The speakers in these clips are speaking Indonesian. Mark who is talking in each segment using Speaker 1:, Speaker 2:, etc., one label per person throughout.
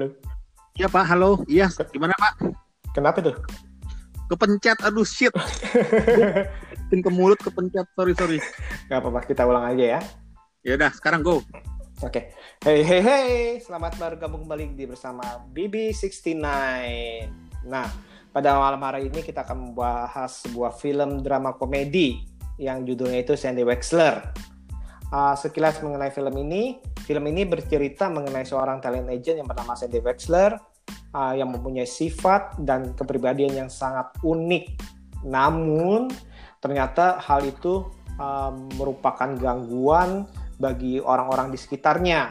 Speaker 1: Halo.
Speaker 2: Iya Pak, halo. Iya, gimana Pak?
Speaker 1: Kenapa tuh?
Speaker 2: Kepencet, aduh shit. Pin ke mulut kepencet, sorry sorry.
Speaker 1: Gak apa-apa, kita ulang aja ya.
Speaker 2: Ya udah, sekarang go.
Speaker 1: Oke. Hey hey hey, selamat bergabung kembali di bersama BB69. Nah, pada malam hari ini kita akan membahas sebuah film drama komedi yang judulnya itu Sandy Wexler. Uh, sekilas mengenai film ini, film ini bercerita mengenai seorang talent agent yang bernama Sandy Wexler uh, yang mempunyai sifat dan kepribadian yang sangat unik. Namun ternyata hal itu uh, merupakan gangguan bagi orang-orang di sekitarnya.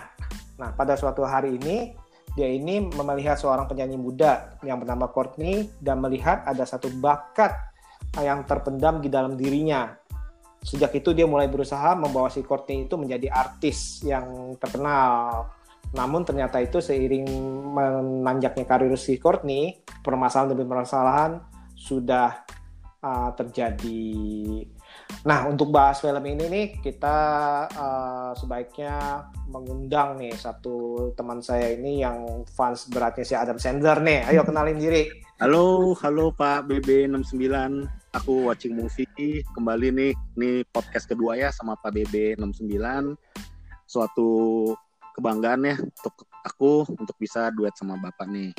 Speaker 1: Nah, pada suatu hari ini dia ini melihat seorang penyanyi muda yang bernama Courtney dan melihat ada satu bakat yang terpendam di dalam dirinya sejak itu dia mulai berusaha membawa si Courtney itu menjadi artis yang terkenal. Namun ternyata itu seiring menanjaknya karir si Courtney, permasalahan demi permasalahan sudah uh, terjadi. Nah, untuk bahas film ini nih, kita uh, sebaiknya mengundang nih satu teman saya ini yang fans beratnya si Adam Sandler nih. Ayo kenalin diri.
Speaker 2: Halo, halo Pak BB69 aku watching movie kembali nih nih podcast kedua ya sama Pak BB 69 suatu kebanggaan ya untuk aku untuk bisa duet sama Bapak nih.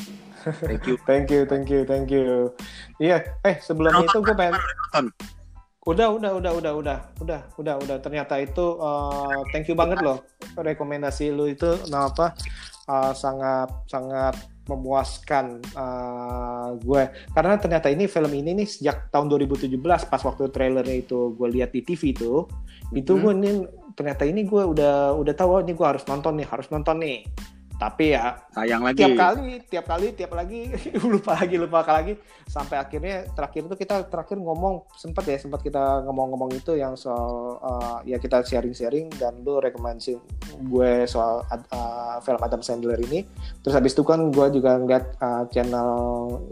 Speaker 1: Thank you. thank you, thank you, thank you. Iya, eh sebelum itu gue pengen nonton. Udah, udah, udah, udah, udah, udah, udah, udah. Ternyata itu uh, thank you banget loh. Rekomendasi lu itu nah apa uh, sangat sangat memuaskan uh, gue karena ternyata ini film ini nih sejak tahun 2017 pas waktu trailernya itu gue lihat di TV itu itu hmm. gue nih ternyata ini gue udah udah tahu oh, ini gue harus nonton nih harus nonton nih tapi ya
Speaker 2: sayang lagi.
Speaker 1: tiap kali tiap kali tiap lagi lupa lagi lupa lagi. Sampai akhirnya terakhir itu kita terakhir ngomong sempat ya sempat kita ngomong-ngomong itu yang soal uh, ya kita sharing-sharing dan lu rekomendasi gue soal uh, film Adam Sandler ini. Terus habis itu kan gue juga ngeliat uh, channel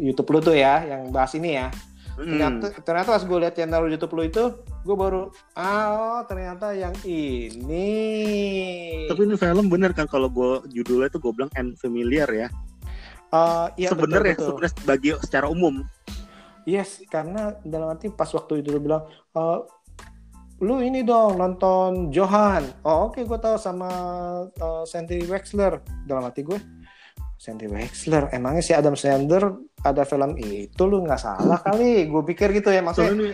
Speaker 1: YouTube lu tuh ya yang bahas ini ya ternyata hmm. ternyata pas gue lihat channel YouTube lo itu gue baru ah oh, ternyata yang ini.
Speaker 2: Tapi ini film bener kan kalau gue judulnya itu gue bilang and familiar ya.
Speaker 1: Uh, iya,
Speaker 2: sebenarnya sebenarnya bagi secara umum.
Speaker 1: Yes karena dalam arti pas waktu itu lo bilang uh, lu ini dong nonton Johan. Oh oke okay, gue tahu sama uh, Sandy Wexler. Dalam hati gue Sandy Wexler. Emangnya si Adam Sandler ada film itu? Lu nggak salah kali. Gue pikir gitu ya maksudnya. Ini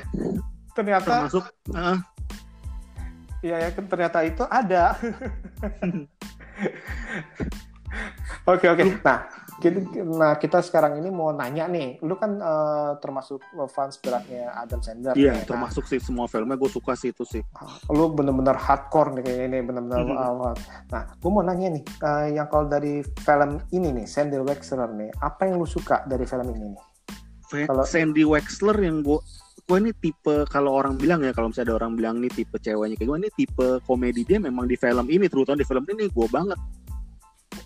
Speaker 1: ternyata
Speaker 2: termasuk uh.
Speaker 1: ya ya ternyata itu ada. Oke oke. Nah kita, nah kita sekarang ini mau nanya nih, lu kan uh, termasuk fans beratnya Adam Sandler.
Speaker 2: Iya, ya, termasuk sih semua filmnya gue suka sih itu sih.
Speaker 1: Ah, lu bener-bener hardcore nih kayaknya ini bener-bener. Mm -hmm. nah, gue mau nanya nih, uh, yang kalau dari film ini nih, Sandy Wexler nih, apa yang lu suka dari film ini nih?
Speaker 2: Kalau Sandy Wexler yang gue gue ini tipe kalau orang bilang ya kalau misalnya ada orang bilang nih tipe ceweknya kayak gue ini tipe komedi dia memang di film ini terutama di film ini gue banget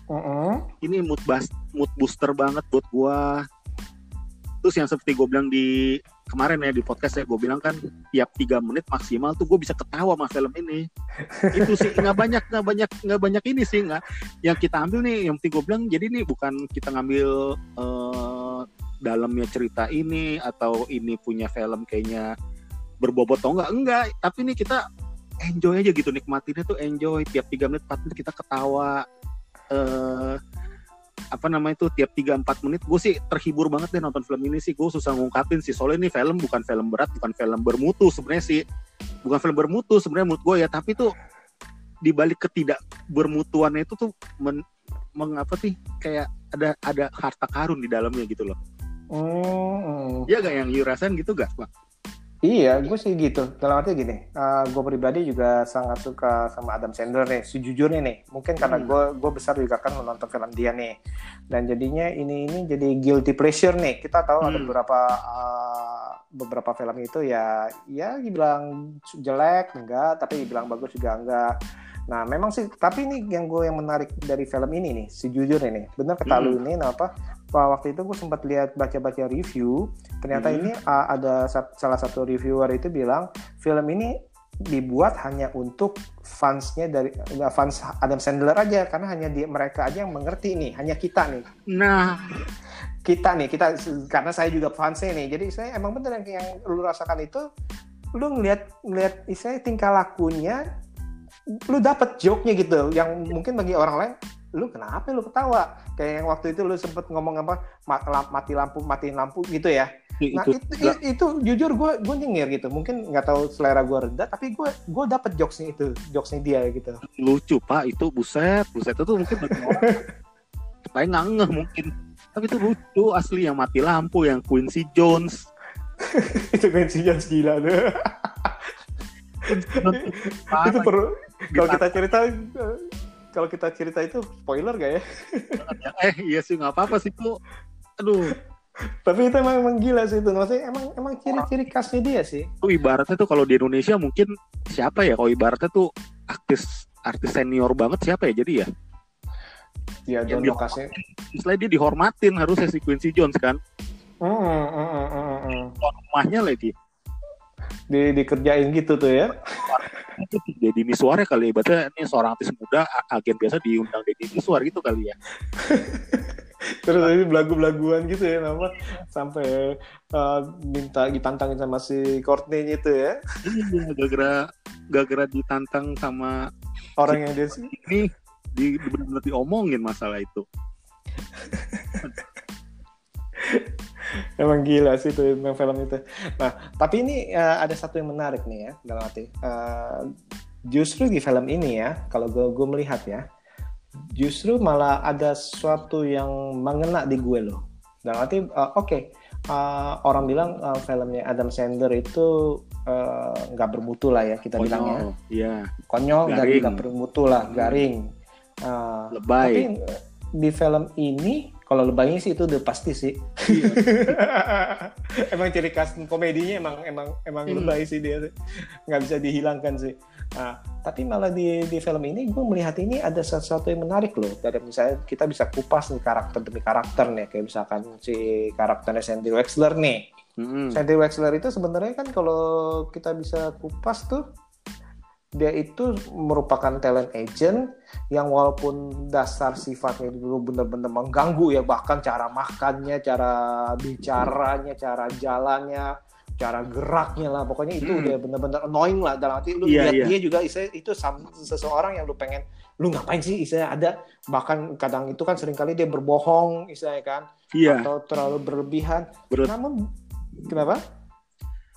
Speaker 1: Uh-uh.
Speaker 2: Ini mood bust, mood booster banget buat gua. Terus yang seperti gue bilang di kemarin ya di podcast ya gue bilang kan tiap tiga menit maksimal tuh gue bisa ketawa sama film ini. Itu sih nggak banyak nggak banyak nggak banyak ini sih nggak. Yang kita ambil nih yang penting gue bilang jadi nih bukan kita ngambil uh, dalamnya cerita ini atau ini punya film kayaknya berbobot atau enggak enggak tapi nih kita enjoy aja gitu nikmatinnya tuh enjoy. Tiap tiga menit empat menit kita ketawa uh, apa namanya itu tiap 3-4 menit gue sih terhibur banget deh nonton film ini sih gue susah ngungkapin sih soalnya ini film bukan film berat bukan film bermutu sebenarnya sih bukan film bermutu sebenarnya menurut gue ya tapi tuh di balik ketidak bermutuannya itu tuh men, mengapa sih kayak ada ada harta karun di dalamnya gitu loh.
Speaker 1: Oh.
Speaker 2: Iya gak yang you rasain gitu gak, Pak?
Speaker 1: Iya, gue sih gitu. Dalam artinya gini, uh, gue pribadi juga sangat suka sama Adam Sandler nih. Sejujurnya nih, mungkin karena gue hmm. gue besar juga kan menonton film dia nih. Dan jadinya ini ini jadi guilty pleasure nih. Kita tahu hmm. ada beberapa uh, beberapa film itu ya, ya dibilang jelek enggak, tapi dibilang bagus juga enggak. Nah, memang sih, tapi ini yang gue yang menarik dari film ini nih, sejujurnya nih, bener kata hmm. lu ini, apa? Waktu itu gue sempat lihat baca-baca review, ternyata hmm. ini uh, ada salah satu reviewer itu bilang film ini dibuat hanya untuk fansnya dari fans Adam Sandler aja. Karena hanya dia mereka aja yang mengerti nih. Hanya kita nih.
Speaker 2: Nah,
Speaker 1: kita nih kita karena saya juga fansnya nih. Jadi saya emang bener yang, yang lu rasakan itu lu ngeliat ngeliat saya tingkah lakunya lu dapet joke-nya gitu. Yang mungkin bagi orang lain lu kenapa lu ketawa? Kayak yang waktu itu lu sempet ngomong apa mati lampu matiin lampu gitu ya. Nah
Speaker 2: itu,
Speaker 1: itu, itu, itu jujur gue gue nyengir gitu. Mungkin nggak tahu selera gue rendah tapi gue gue dapet jokesnya itu jokesnya dia gitu.
Speaker 2: Lucu pak itu buset buset. Itu mungkin orang. Supaya nggak ngeh mungkin. Tapi itu lucu asli yang mati lampu yang Quincy Jones.
Speaker 1: Itu Quincy Jones gila tuh. Itu perlu kalau kita cerita kalau kita cerita itu spoiler gak ya?
Speaker 2: Eh iya sih nggak apa-apa sih tuh aduh.
Speaker 1: Tapi itu emang, emang gila sih itu. Maksudnya emang emang ciri-ciri khasnya dia sih.
Speaker 2: Itu ibaratnya tuh kalau di Indonesia mungkin siapa ya? Kalau ibaratnya tuh artis artis senior banget siapa ya jadi ya? Yang
Speaker 1: Don
Speaker 2: dia-
Speaker 1: lokasnya
Speaker 2: istilahnya dia dihormatin harusnya si Quincy Jones kan.
Speaker 1: Hmm, hmm, hmm, hmm, hmm.
Speaker 2: rumahnya lagi.
Speaker 1: Di dikerjain gitu tuh ya
Speaker 2: Deddy Miswar ya kali ibaratnya ini seorang artis muda agen biasa diundang Deddy Miswar gitu kali ya.
Speaker 1: Terus ini belagu-belaguan gitu ya nama. Sampai eh, minta ditantangin sama si Courtney itu ya.
Speaker 2: Iya gara-gara gara-gara ditantang sama
Speaker 1: orang yang dia
Speaker 2: ini di, di benar-benar diomongin masalah itu
Speaker 1: Emang gila sih itu emang film itu. Nah, tapi ini eh, ada satu yang menarik nih ya dalam arti. eh, justru di film ini ya, kalau gue gue melihat ya, justru malah ada sesuatu yang mengena di gue loh. Dalam arti, eh, oke, eh, orang bilang eh, filmnya Adam Sandler itu nggak bermutu lah ya kita bilangnya.
Speaker 2: Konyol, iya
Speaker 1: Konyol dan nggak bermutu lah, garing. Eh,
Speaker 2: lebay
Speaker 1: tapi di film ini kalau lebaynya sih itu udah pasti sih. emang ciri khas komedinya emang emang emang
Speaker 2: Hmm.
Speaker 1: lebay sih dia nggak bisa dihilangkan sih. Nah, tapi malah di di film ini gue melihat ini ada sesuatu yang menarik loh. Dari misalnya kita bisa kupas nih karakter demi karakter nih kayak misalkan si karakternya Sandy Wexler nih.
Speaker 2: Mm-mm.
Speaker 1: Sandy Wexler itu sebenarnya kan kalau kita bisa kupas tuh dia itu merupakan talent agent yang walaupun dasar sifatnya dulu benar-benar mengganggu ya bahkan cara makannya, cara bicaranya, cara jalannya, cara geraknya lah. Pokoknya itu
Speaker 2: Hmm.
Speaker 1: udah benar-benar annoying lah. Dalam arti lu
Speaker 2: Iya,
Speaker 1: lihat
Speaker 2: iya.
Speaker 1: dia juga itu seseorang yang lu pengen lu ngapain sih? Istilahnya ada bahkan kadang itu kan sering kali dia berbohong istilahnya kan.
Speaker 2: Iya.
Speaker 1: Atau terlalu berlebihan.
Speaker 2: Ber-
Speaker 1: namun kenapa?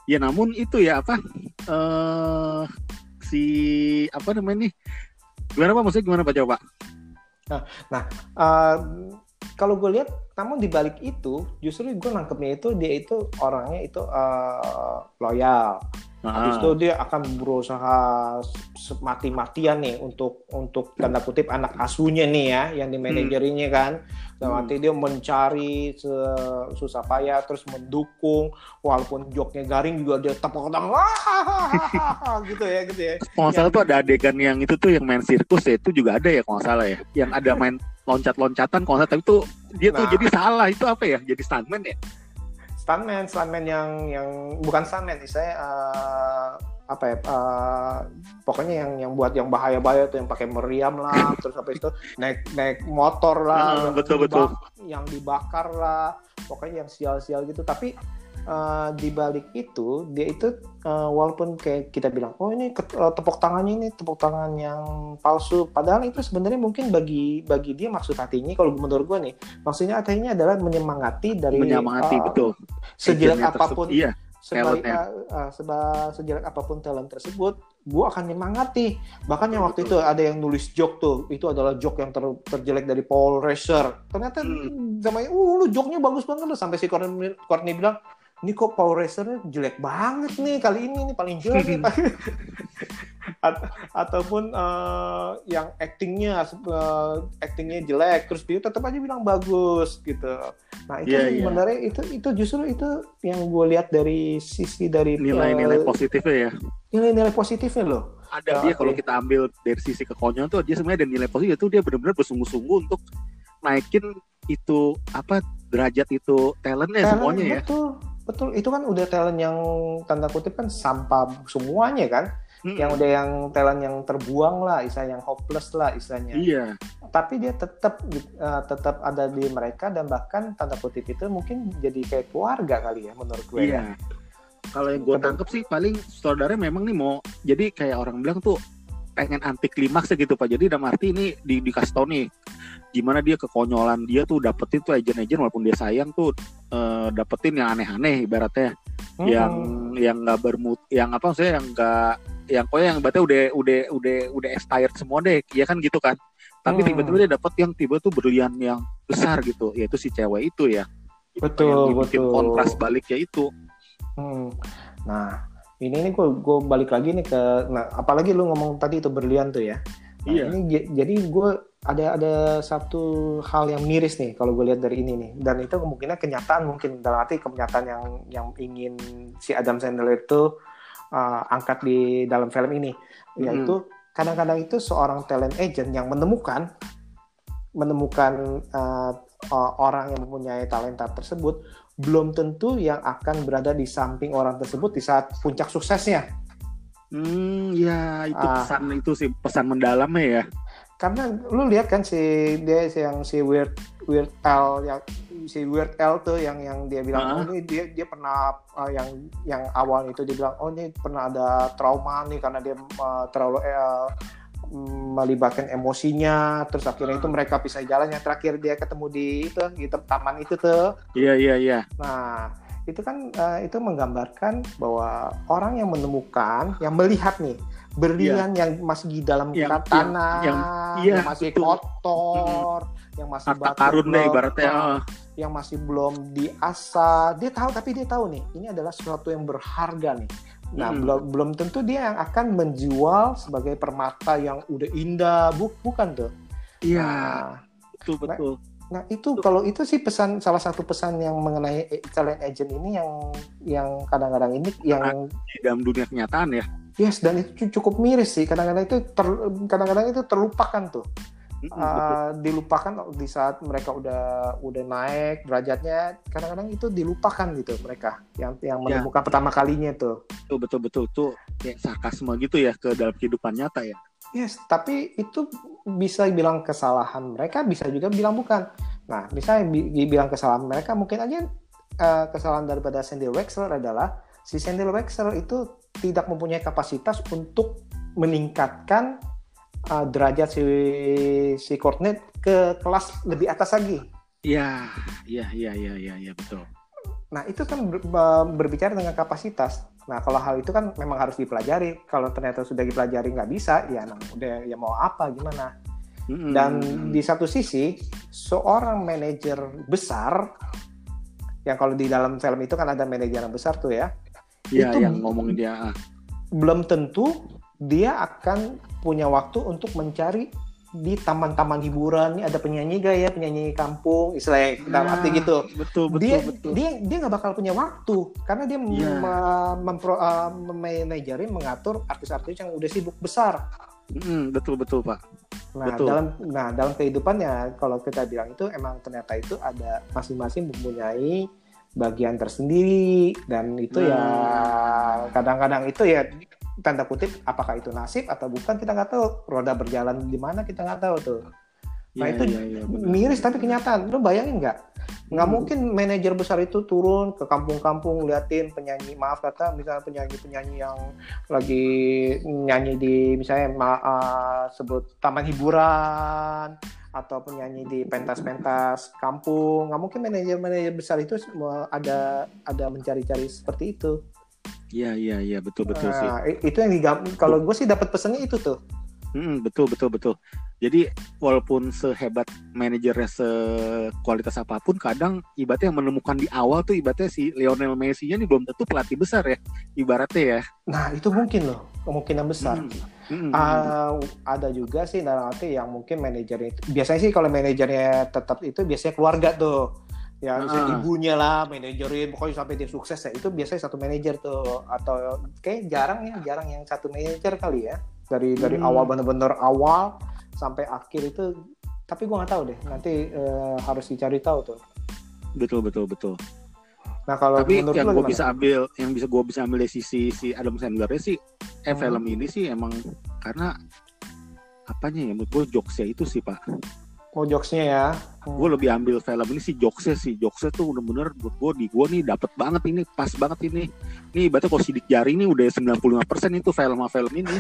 Speaker 2: Ya namun itu ya apa eh si apa namanya nih gimana pak? Maksudnya gimana pak? Coba.
Speaker 1: Uh, kalau gue lihat, namun di balik itu, justru gue nangkepnya itu dia itu orangnya itu uh, loyal. Habis itu dia akan berusaha mati-matian nih untuk untuk tanda kutip anak asuhnya nih ya, yang di manajerinya kan. Dalam
Speaker 2: Hmm.
Speaker 1: arti dia mencari susah payah, terus mendukung, walaupun joknya garing juga dia tepuk tangan, gitu ya, gitu ya.
Speaker 2: kalau nggak salah tuh ada adegan yang itu tuh yang main sirkus ya itu juga ada ya kalau nggak salah ya yang ada main loncat-loncatan kalau nggak salah tapi tuh dia tuh
Speaker 1: Nah.
Speaker 2: jadi salah itu apa ya jadi stuntman ya
Speaker 1: stuntman stuntman yang yang bukan stuntman saya eh, apa ya eh, pokoknya yang yang buat yang bahaya bahaya tuh yang pakai meriam lah terus apa itu naik naik motor lah
Speaker 2: Ah,
Speaker 1: yang
Speaker 2: betul,
Speaker 1: dibak- yang dibakar lah pokoknya yang sial-sial gitu. Tapi eh, di balik itu dia itu eh, walaupun kayak kita bilang oh ini eh, tepuk tangannya ini tepuk tangan yang palsu. Padahal itu sebenarnya mungkin bagi bagi dia maksud hatinya kalau menurut gue nih maksudnya hatinya adalah menyemangati dari
Speaker 2: menyemangati
Speaker 1: eh,
Speaker 2: betul.
Speaker 1: sejelek
Speaker 2: apa
Speaker 1: pun
Speaker 2: tersebut. iya
Speaker 1: sebaik uh, uh, seba- sejelek apa pun talent tersebut gue akan nyemangati. Bahkan yang waktu itu ada yang nulis joke tuh itu adalah joke yang ter- terjelek dari Paul Racer ternyata
Speaker 2: Hmm.
Speaker 1: namanya uh lu joke-nya bagus banget lu sampai si Courtney, Courtney bilang ini kok Paul Racer jelek banget nih kali ini ini paling jelek nih At- ataupun uh, yang actingnya uh, actingnya jelek terus dia tetap aja bilang bagus gitu. Nah itu
Speaker 2: Iya, iya.
Speaker 1: sebenarnya itu itu justru itu yang gue lihat dari sisi dari
Speaker 2: nilai-nilai
Speaker 1: uh,
Speaker 2: positifnya ya.
Speaker 1: nilai-nilai positifnya loh.
Speaker 2: Ada dia kalau kita ambil dari sisi kekonyolan tuh dia sebenarnya ada nilai positif itu dia benar-benar bersungguh-sungguh untuk naikin itu apa derajat itu talentnya
Speaker 1: Talent,
Speaker 2: semuanya ya
Speaker 1: betul itu kan udah talent yang tanda kutip kan sampah semuanya kan hmm. yang udah yang talent yang terbuang lah, istilahnya yang hopeless lah istilahnya.
Speaker 2: Iya.
Speaker 1: Tapi dia tetap uh, tetap ada di mereka dan bahkan tanda kutip itu mungkin jadi kayak keluarga kali ya menurut gue.
Speaker 2: Iya. Ya. Kalau yang gue tangkep sih paling saudara memang nih mau jadi kayak orang bilang tuh pengen anti klimaks gitu pak jadi dalam arti ini di dikasih tau nih gimana dia kekonyolan dia tuh dapetin tuh agent-agent walaupun dia sayang tuh uh, dapetin yang aneh-aneh ibaratnya hmm. yang yang nggak bermut yang apa maksudnya yang nggak yang pokoknya yang berarti udah udah udah udah expired semua deh ya kan gitu kan tapi hmm. tiba-tiba dia dapet yang tiba tuh berlian yang besar gitu yaitu si cewek itu ya
Speaker 1: betul yang betul
Speaker 2: kontras baliknya itu
Speaker 1: hmm. nah ini ini gue gue balik lagi nih ke nah apalagi lu ngomong tadi itu berlian tuh ya nah, iya. ini jadi gue ada ada satu hal yang miris nih kalau gue lihat dari ini nih. Dan itu kemungkinan kenyataan mungkin. Dalam arti kenyataan yang yang ingin si Adam Sandler itu uh, angkat di dalam film ini. Yaitu kadang-kadang itu seorang talent agent yang menemukan menemukan uh, uh, orang yang mempunyai talenta tersebut belum tentu yang akan berada di samping orang tersebut di saat puncak suksesnya.
Speaker 2: Hmm, ya itu uh, pesan itu sih pesan mendalamnya ya.
Speaker 1: Karena lu lihat kan si dia yang si Weird Weird L yang si Weird L tuh yang yang dia bilang uh -huh. oh, ini dia dia pernah uh, yang yang awal itu dia bilang oh ini pernah ada trauma nih karena dia uh, terlalu uh, melibatkan emosinya. Terus akhirnya itu mereka pisah jalan. Yang terakhir dia ketemu di itu di taman itu tuh.
Speaker 2: Iya iya iya.
Speaker 1: Nah itu kan uh, itu menggambarkan bahwa orang yang menemukan yang melihat nih berlian yeah. yang masih di dalam yang, tanah yang, yang, iya, yang masih betul. kotor hmm. yang masih
Speaker 2: Harta karun deh ibaratnya uh.
Speaker 1: yang masih belum diasah dia tahu tapi dia tahu nih ini adalah sesuatu yang berharga nih Nah, hmm. belum belum tentu dia yang akan menjual sebagai permata yang udah indah, bu, bukan tuh.
Speaker 2: Iya. Nah, betul betul.
Speaker 1: Nah, nah itu betul. kalau itu sih pesan salah satu pesan yang mengenai talent agent ini yang yang kadang-kadang ini yang
Speaker 2: di dalam dunia kenyataan ya.
Speaker 1: Yes, dan itu cukup miris sih. Kadang-kadang itu ter, kadang-kadang itu terlupakan tuh uh, dilupakan di saat mereka udah udah naik derajatnya kadang-kadang itu dilupakan gitu mereka yang yang ya. menemukan ya. pertama kalinya tuh
Speaker 2: betul betul betul tuh kayak sarkasme gitu ya ke dalam kehidupan nyata ya
Speaker 1: yes tapi itu bisa bilang kesalahan mereka bisa juga bilang bukan nah misalnya dibilang kesalahan mereka mungkin aja uh, kesalahan daripada Sandy Wexler adalah si Sandy Wexler itu tidak mempunyai kapasitas untuk meningkatkan uh, derajat si si Courtney ke kelas lebih atas lagi.
Speaker 2: Iya, iya, iya, iya, iya, ya, betul.
Speaker 1: Nah itu kan ber, berbicara dengan kapasitas. Nah kalau hal itu kan memang harus dipelajari. Kalau ternyata sudah dipelajari nggak bisa, ya nah, udah ya mau apa gimana. Mm-hmm. Dan di satu sisi seorang manajer besar yang kalau di dalam film itu kan ada manajer yang besar tuh ya.
Speaker 2: Iya yang ngomongin dia. Ah.
Speaker 1: Belum tentu dia akan punya waktu untuk mencari di taman-taman hiburan ini ada penyanyi gaya penyanyi kampung istilahnya kita nah, arti gitu
Speaker 2: betul betul
Speaker 1: dia
Speaker 2: betul.
Speaker 1: dia dia nggak bakal punya waktu karena dia yeah. mempro, uh, memanajerin mengatur artis-artis yang udah sibuk besar
Speaker 2: mm, betul betul pak
Speaker 1: nah betul. dalam nah dalam kehidupannya kalau kita bilang itu emang ternyata itu ada masing-masing mempunyai bagian tersendiri dan itu ya nah. ya kadang-kadang itu ya tanda kutip apakah itu nasib atau bukan kita nggak tahu. Roda berjalan di mana kita nggak tahu tuh. Nah yeah, itu yeah, yeah, miris tapi kenyataan. Lu bayangin nggak? Nggak hmm. mungkin manajer besar itu turun ke kampung-kampung liatin penyanyi maaf kata misalnya penyanyi-penyanyi yang lagi nyanyi di misalnya ma uh, sebut taman hiburan atau penyanyi di pentas-pentas kampung nggak mungkin manajer-manajer besar itu ada ada mencari-cari seperti itu
Speaker 2: Iya iya iya betul betul nah,
Speaker 1: sih. Itu yang digam kalau gue sih dapat pesannya itu tuh.
Speaker 2: Hmm, betul betul betul. Jadi walaupun sehebat manajernya sekualitas apa pun, kadang ibaratnya yang menemukan di awal tuh ibaratnya si Lionel Messi-nya nih belum tentu pelatih besar ya, ibaratnya ya.
Speaker 1: Nah itu mungkin loh kemungkinan besar. Hmm. Hmm, uh, ada juga sih dalam arti yang mungkin manajernya itu biasanya sih kalau manajernya tetap itu biasanya keluarga tuh ya uh. ibunya lah manajerin pokoknya sampai dia sukses ya itu biasanya satu manajer tuh atau kayak jarang ya jarang yang satu manajer kali ya dari dari hmm. awal bener-bener awal sampai akhir itu tapi gue nggak tahu deh nanti uh, harus dicari tahu tuh
Speaker 2: betul betul betul
Speaker 1: Nah kalau
Speaker 2: Tapi
Speaker 1: menurut
Speaker 2: yang gue bisa ambil, yang bisa gue bisa ambil dari sisi si Adam Sandler sih, eh
Speaker 1: Hmm.
Speaker 2: film ini sih emang karena apanya ya menurut gue jokesnya itu sih pak.
Speaker 1: Oh jokesnya ya. Hmm.
Speaker 2: Gue lebih ambil film ini sih jokesnya sih, jokesnya tuh bener-bener buat gue di gue nih dapet banget ini, pas banget ini. Nih berarti kalau sidik jari ini udah 95% itu film film ini.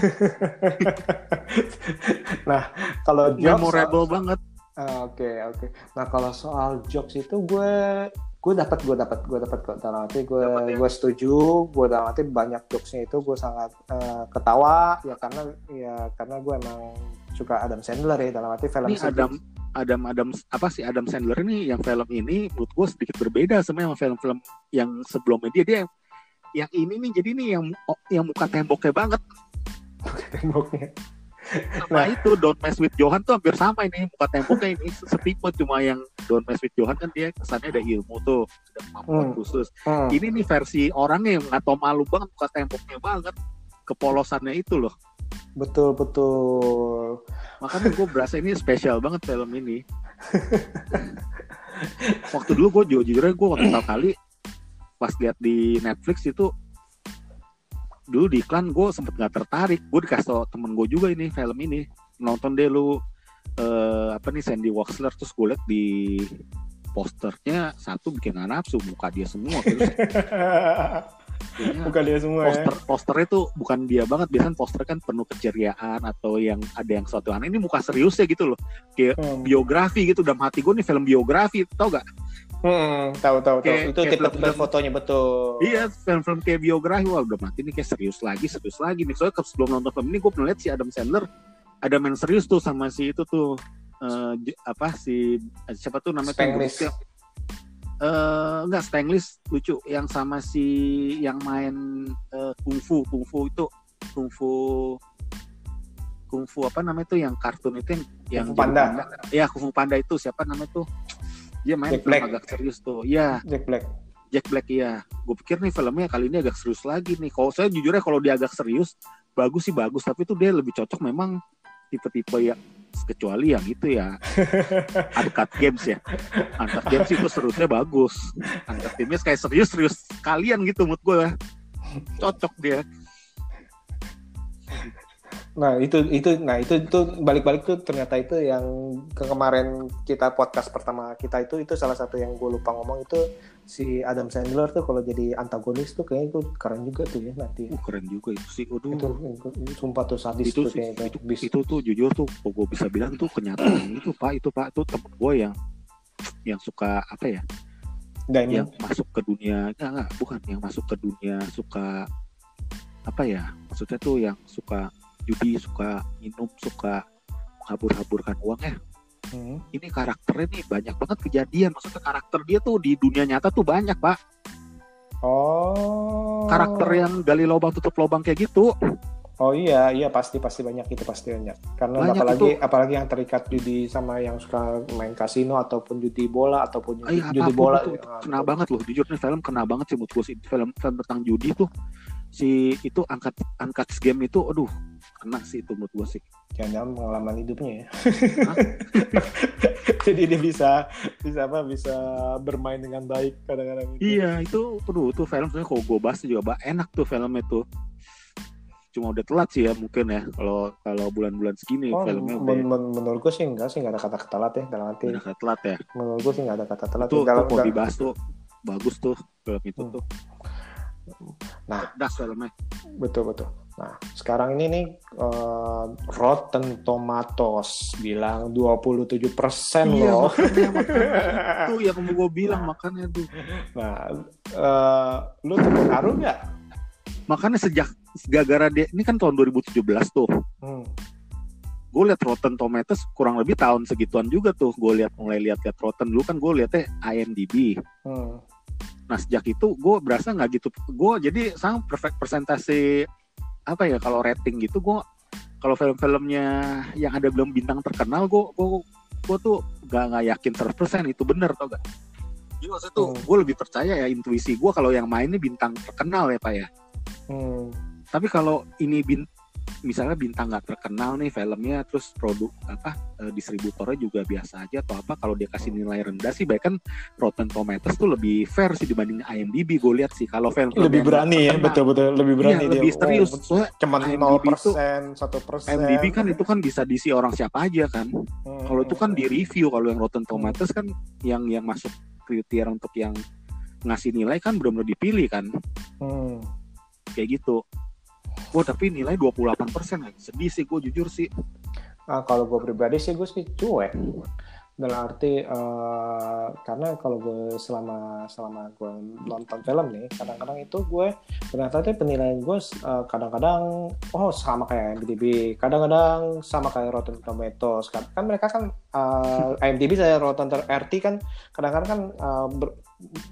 Speaker 1: Kalau jokes
Speaker 2: Memorable banget.
Speaker 1: Ah, Oke oke. Nah kalau soal jokes itu gue gue dapat gue dapat gue dapat kok dalam arti gue
Speaker 2: ya?
Speaker 1: gue setuju gue dalam arti banyak jokesnya itu gue sangat eh, ketawa ya karena ya karena gue emang suka Adam Sandler ya dalam arti film
Speaker 2: Ini Adam Adam Adam apa sih Adam Sandler ini yang film ini menurut gue sedikit berbeda sama yang film-film yang sebelumnya dia dia yang, yang ini nih jadi nih yang oh, yang muka temboknya banget
Speaker 1: temboknya.
Speaker 2: sama itu Don't Mess with Johan tuh hampir sama ini muka temboknya ini setipe cuma yang Don't Mess with Johan kan dia kesannya ada ilmu tuh ada kemampuan
Speaker 1: Hmm.
Speaker 2: khusus
Speaker 1: Hmm.
Speaker 2: ini nih versi orangnya yang nggak tau malu banget muka temboknya banget kepolosannya itu loh
Speaker 1: Betul betul.
Speaker 2: makanya gue berasa ini spesial banget film ini. Waktu dulu gue jujur aja gue waktu pertama kali pas lihat di Netflix itu dulu di iklan gue sempet nggak tertarik. Gue dikasih tau temen gue juga ini film ini. Nonton deh lu eh, apa nih Sandy Waxler terus gue liat di posternya satu bikin nafsu muka dia semua. terus
Speaker 1: Bukan dia semua ya.
Speaker 2: poster posternya tuh bukan dia banget biasanya poster kan penuh keceriaan atau yang ada yang suatu aneh ini muka serius ya gitu loh
Speaker 1: Hmm.
Speaker 2: biografi gitu dalam hati gue nih film biografi tau gak
Speaker 1: Hmm, tahu tahu tahu.
Speaker 2: Kayak-
Speaker 1: Itu
Speaker 2: kayak
Speaker 1: tipe-tipe
Speaker 2: film-film-
Speaker 1: fotonya betul.
Speaker 2: iya film-film kayak biografi wah udah mati nih kayak serius lagi serius lagi nih soalnya sebelum nonton film ini gue pernah lihat si Adam Sandler ada main serius tuh sama si itu tuh j- apa si siapa tuh namanya
Speaker 1: Spanglish.
Speaker 2: Ya? eh enggak Spanglish lucu. Yang sama si yang main eh, kungfu kungfu itu kungfu kungfu apa namanya tuh yang kartun itu yang yang
Speaker 1: Fu
Speaker 2: jadi
Speaker 1: Panda.
Speaker 2: Iya, kungfu panda itu. Siapa namanya tuh? Dia main
Speaker 1: Jack Black.
Speaker 2: agak serius tuh. Iya.
Speaker 1: Jack Black.
Speaker 2: Jack Black iya. Gue pikir nih filmnya kali ini agak serius lagi nih. Kalau saya jujur ya kalau dia agak serius bagus sih bagus. Tapi tuh dia lebih cocok memang tipe-tipe ya kecuali yang itu ya. Uncut Games ya. Uncut Games itu seriusnya bagus. Uncut Games kayak serius-serius. Kalian gitu mood gue cocok dia
Speaker 1: Nah itu itu nah itu itu balik-balik tuh ternyata itu yang ke kemarin kita podcast pertama kita itu itu salah satu yang gue lupa ngomong itu si Adam Sandler tuh kalau jadi antagonis tuh kayaknya itu keren juga tuh ya nanti.
Speaker 2: Uh, keren juga itu sih. Waduh.
Speaker 1: itu, itu sumpah tuh sadis
Speaker 2: itu
Speaker 1: tuh kayaknya
Speaker 2: itu,
Speaker 1: Bis-
Speaker 2: itu tuh jujur tuh gue bisa bilang tuh kenyataan itu pak. Itu pak tuh temen gue yang yang suka apa ya?
Speaker 1: Diamond.
Speaker 2: yang masuk ke dunia enggak enggak bukan. Yang masuk ke dunia suka apa ya? Maksudnya tuh yang suka judi suka minum suka menghambur-hamburkan uang ya
Speaker 1: Hmm.
Speaker 2: ini karakternya nih banyak banget kejadian maksudnya karakter dia tuh di dunia nyata tuh banyak pak
Speaker 1: Oh.
Speaker 2: karakter yang gali lubang tutup lubang kayak gitu
Speaker 1: Oh iya, iya pasti pasti banyak itu pasti banyak. Karena
Speaker 2: Banyak
Speaker 1: apalagi
Speaker 2: itu.
Speaker 1: apalagi yang terikat judi sama yang suka main kasino ataupun judi bola ataupun judi,
Speaker 2: Iya,
Speaker 1: judi
Speaker 2: apa pun
Speaker 1: bola.
Speaker 2: itu,
Speaker 1: ya,
Speaker 2: itu kena banget loh jujur nih film kena banget sih menurut gue sih film film tentang judi tuh si itu angkat angkat game itu aduh kena sih itu menurut gue sih
Speaker 1: Jangan-jangan pengalaman hidupnya ya. Jadi dia bisa bisa apa bisa bermain dengan baik kadang-kadang itu.
Speaker 2: iya itu aduh itu film sebenarnya kalau gue bahas juga bah, enak tuh filmnya tuh cuma udah telat sih ya mungkin ya kalau kalau bulan-bulan segini
Speaker 1: Oh,
Speaker 2: filmnya udah
Speaker 1: men- men- menurut gue sih enggak sih enggak ada kata telat ya dalam arti.
Speaker 2: udah telat ya
Speaker 1: Menurut gue sih enggak ada kata telat.
Speaker 2: tuh kalau
Speaker 1: dalam-
Speaker 2: dibahas tuh bagus tuh film itu
Speaker 1: Hmm.
Speaker 2: tuh
Speaker 1: Nah.
Speaker 2: das filmnya
Speaker 1: Betul betul. Nah, sekarang ini nih eh, Rotten Tomatoes bilang 27%
Speaker 2: iya
Speaker 1: loh.
Speaker 2: makanya, makanya itu yang gue bilang makanya tuh
Speaker 1: Nah, eh, lu terpengaruh nggak?
Speaker 2: makanya sejak gara-gara dia ini kan tahun 2017 tuh
Speaker 1: Hmm.
Speaker 2: gue liat Rotten Tomatoes kurang lebih tahun segituan juga tuh gue lihat mulai lihat-lihat Rotten dulu kan gue liatnya IMDb
Speaker 1: Hmm.
Speaker 2: nah sejak itu gue berasa nggak gitu gue jadi sang perfect presentasi apa ya kalau rating gitu gue kalau film-filmnya yang ada belum bintang terkenal gue gue gue tuh gak nggak yakin 100% itu bener tau gak jadi maksudnya tuh
Speaker 1: Hmm.
Speaker 2: gue lebih percaya ya intuisi gue kalau yang mainnya bintang terkenal ya pak ya
Speaker 1: Hmm.
Speaker 2: tapi kalau ini bin misalnya bintang nggak terkenal nih filmnya terus produk apa eh, distributornya juga biasa aja atau apa kalau dia kasih nilai rendah sih baik kan Rotten Tomatoes tuh lebih fair sih dibanding IMDb gue lihat sih. Kalau film
Speaker 1: lebih berani ya betul betul. Lebih berani
Speaker 2: iya,
Speaker 1: dia.
Speaker 2: lebih serius.
Speaker 1: Oh,
Speaker 2: soalnya
Speaker 1: cuman nol persen satu persen.
Speaker 2: IMDb kan itu kan bisa diisi orang siapa aja kan. Hmm. kalau itu kan di review kalau yang Rotten Tomatoes kan yang yang masuk kriteria untuk yang ngasih nilai kan benar-benar dipilih kan. Hmm. kayak gitu Wah tapi nilai 28 persen sedih sih gue jujur sih.
Speaker 1: Ah, kalau gue pribadi sih gue sih cuek. Dalam arti uh, karena kalau gue selama selama gue nonton film nih kadang-kadang itu gue ternyata tuh penilaian gue uh, kadang-kadang oh sama kayak IMDb. Kadang-kadang sama kayak Rotten Tomatoes. Kan, kan mereka kan uh, IMDb saya Rotten RT kan kadang-kadang kan uh, ber,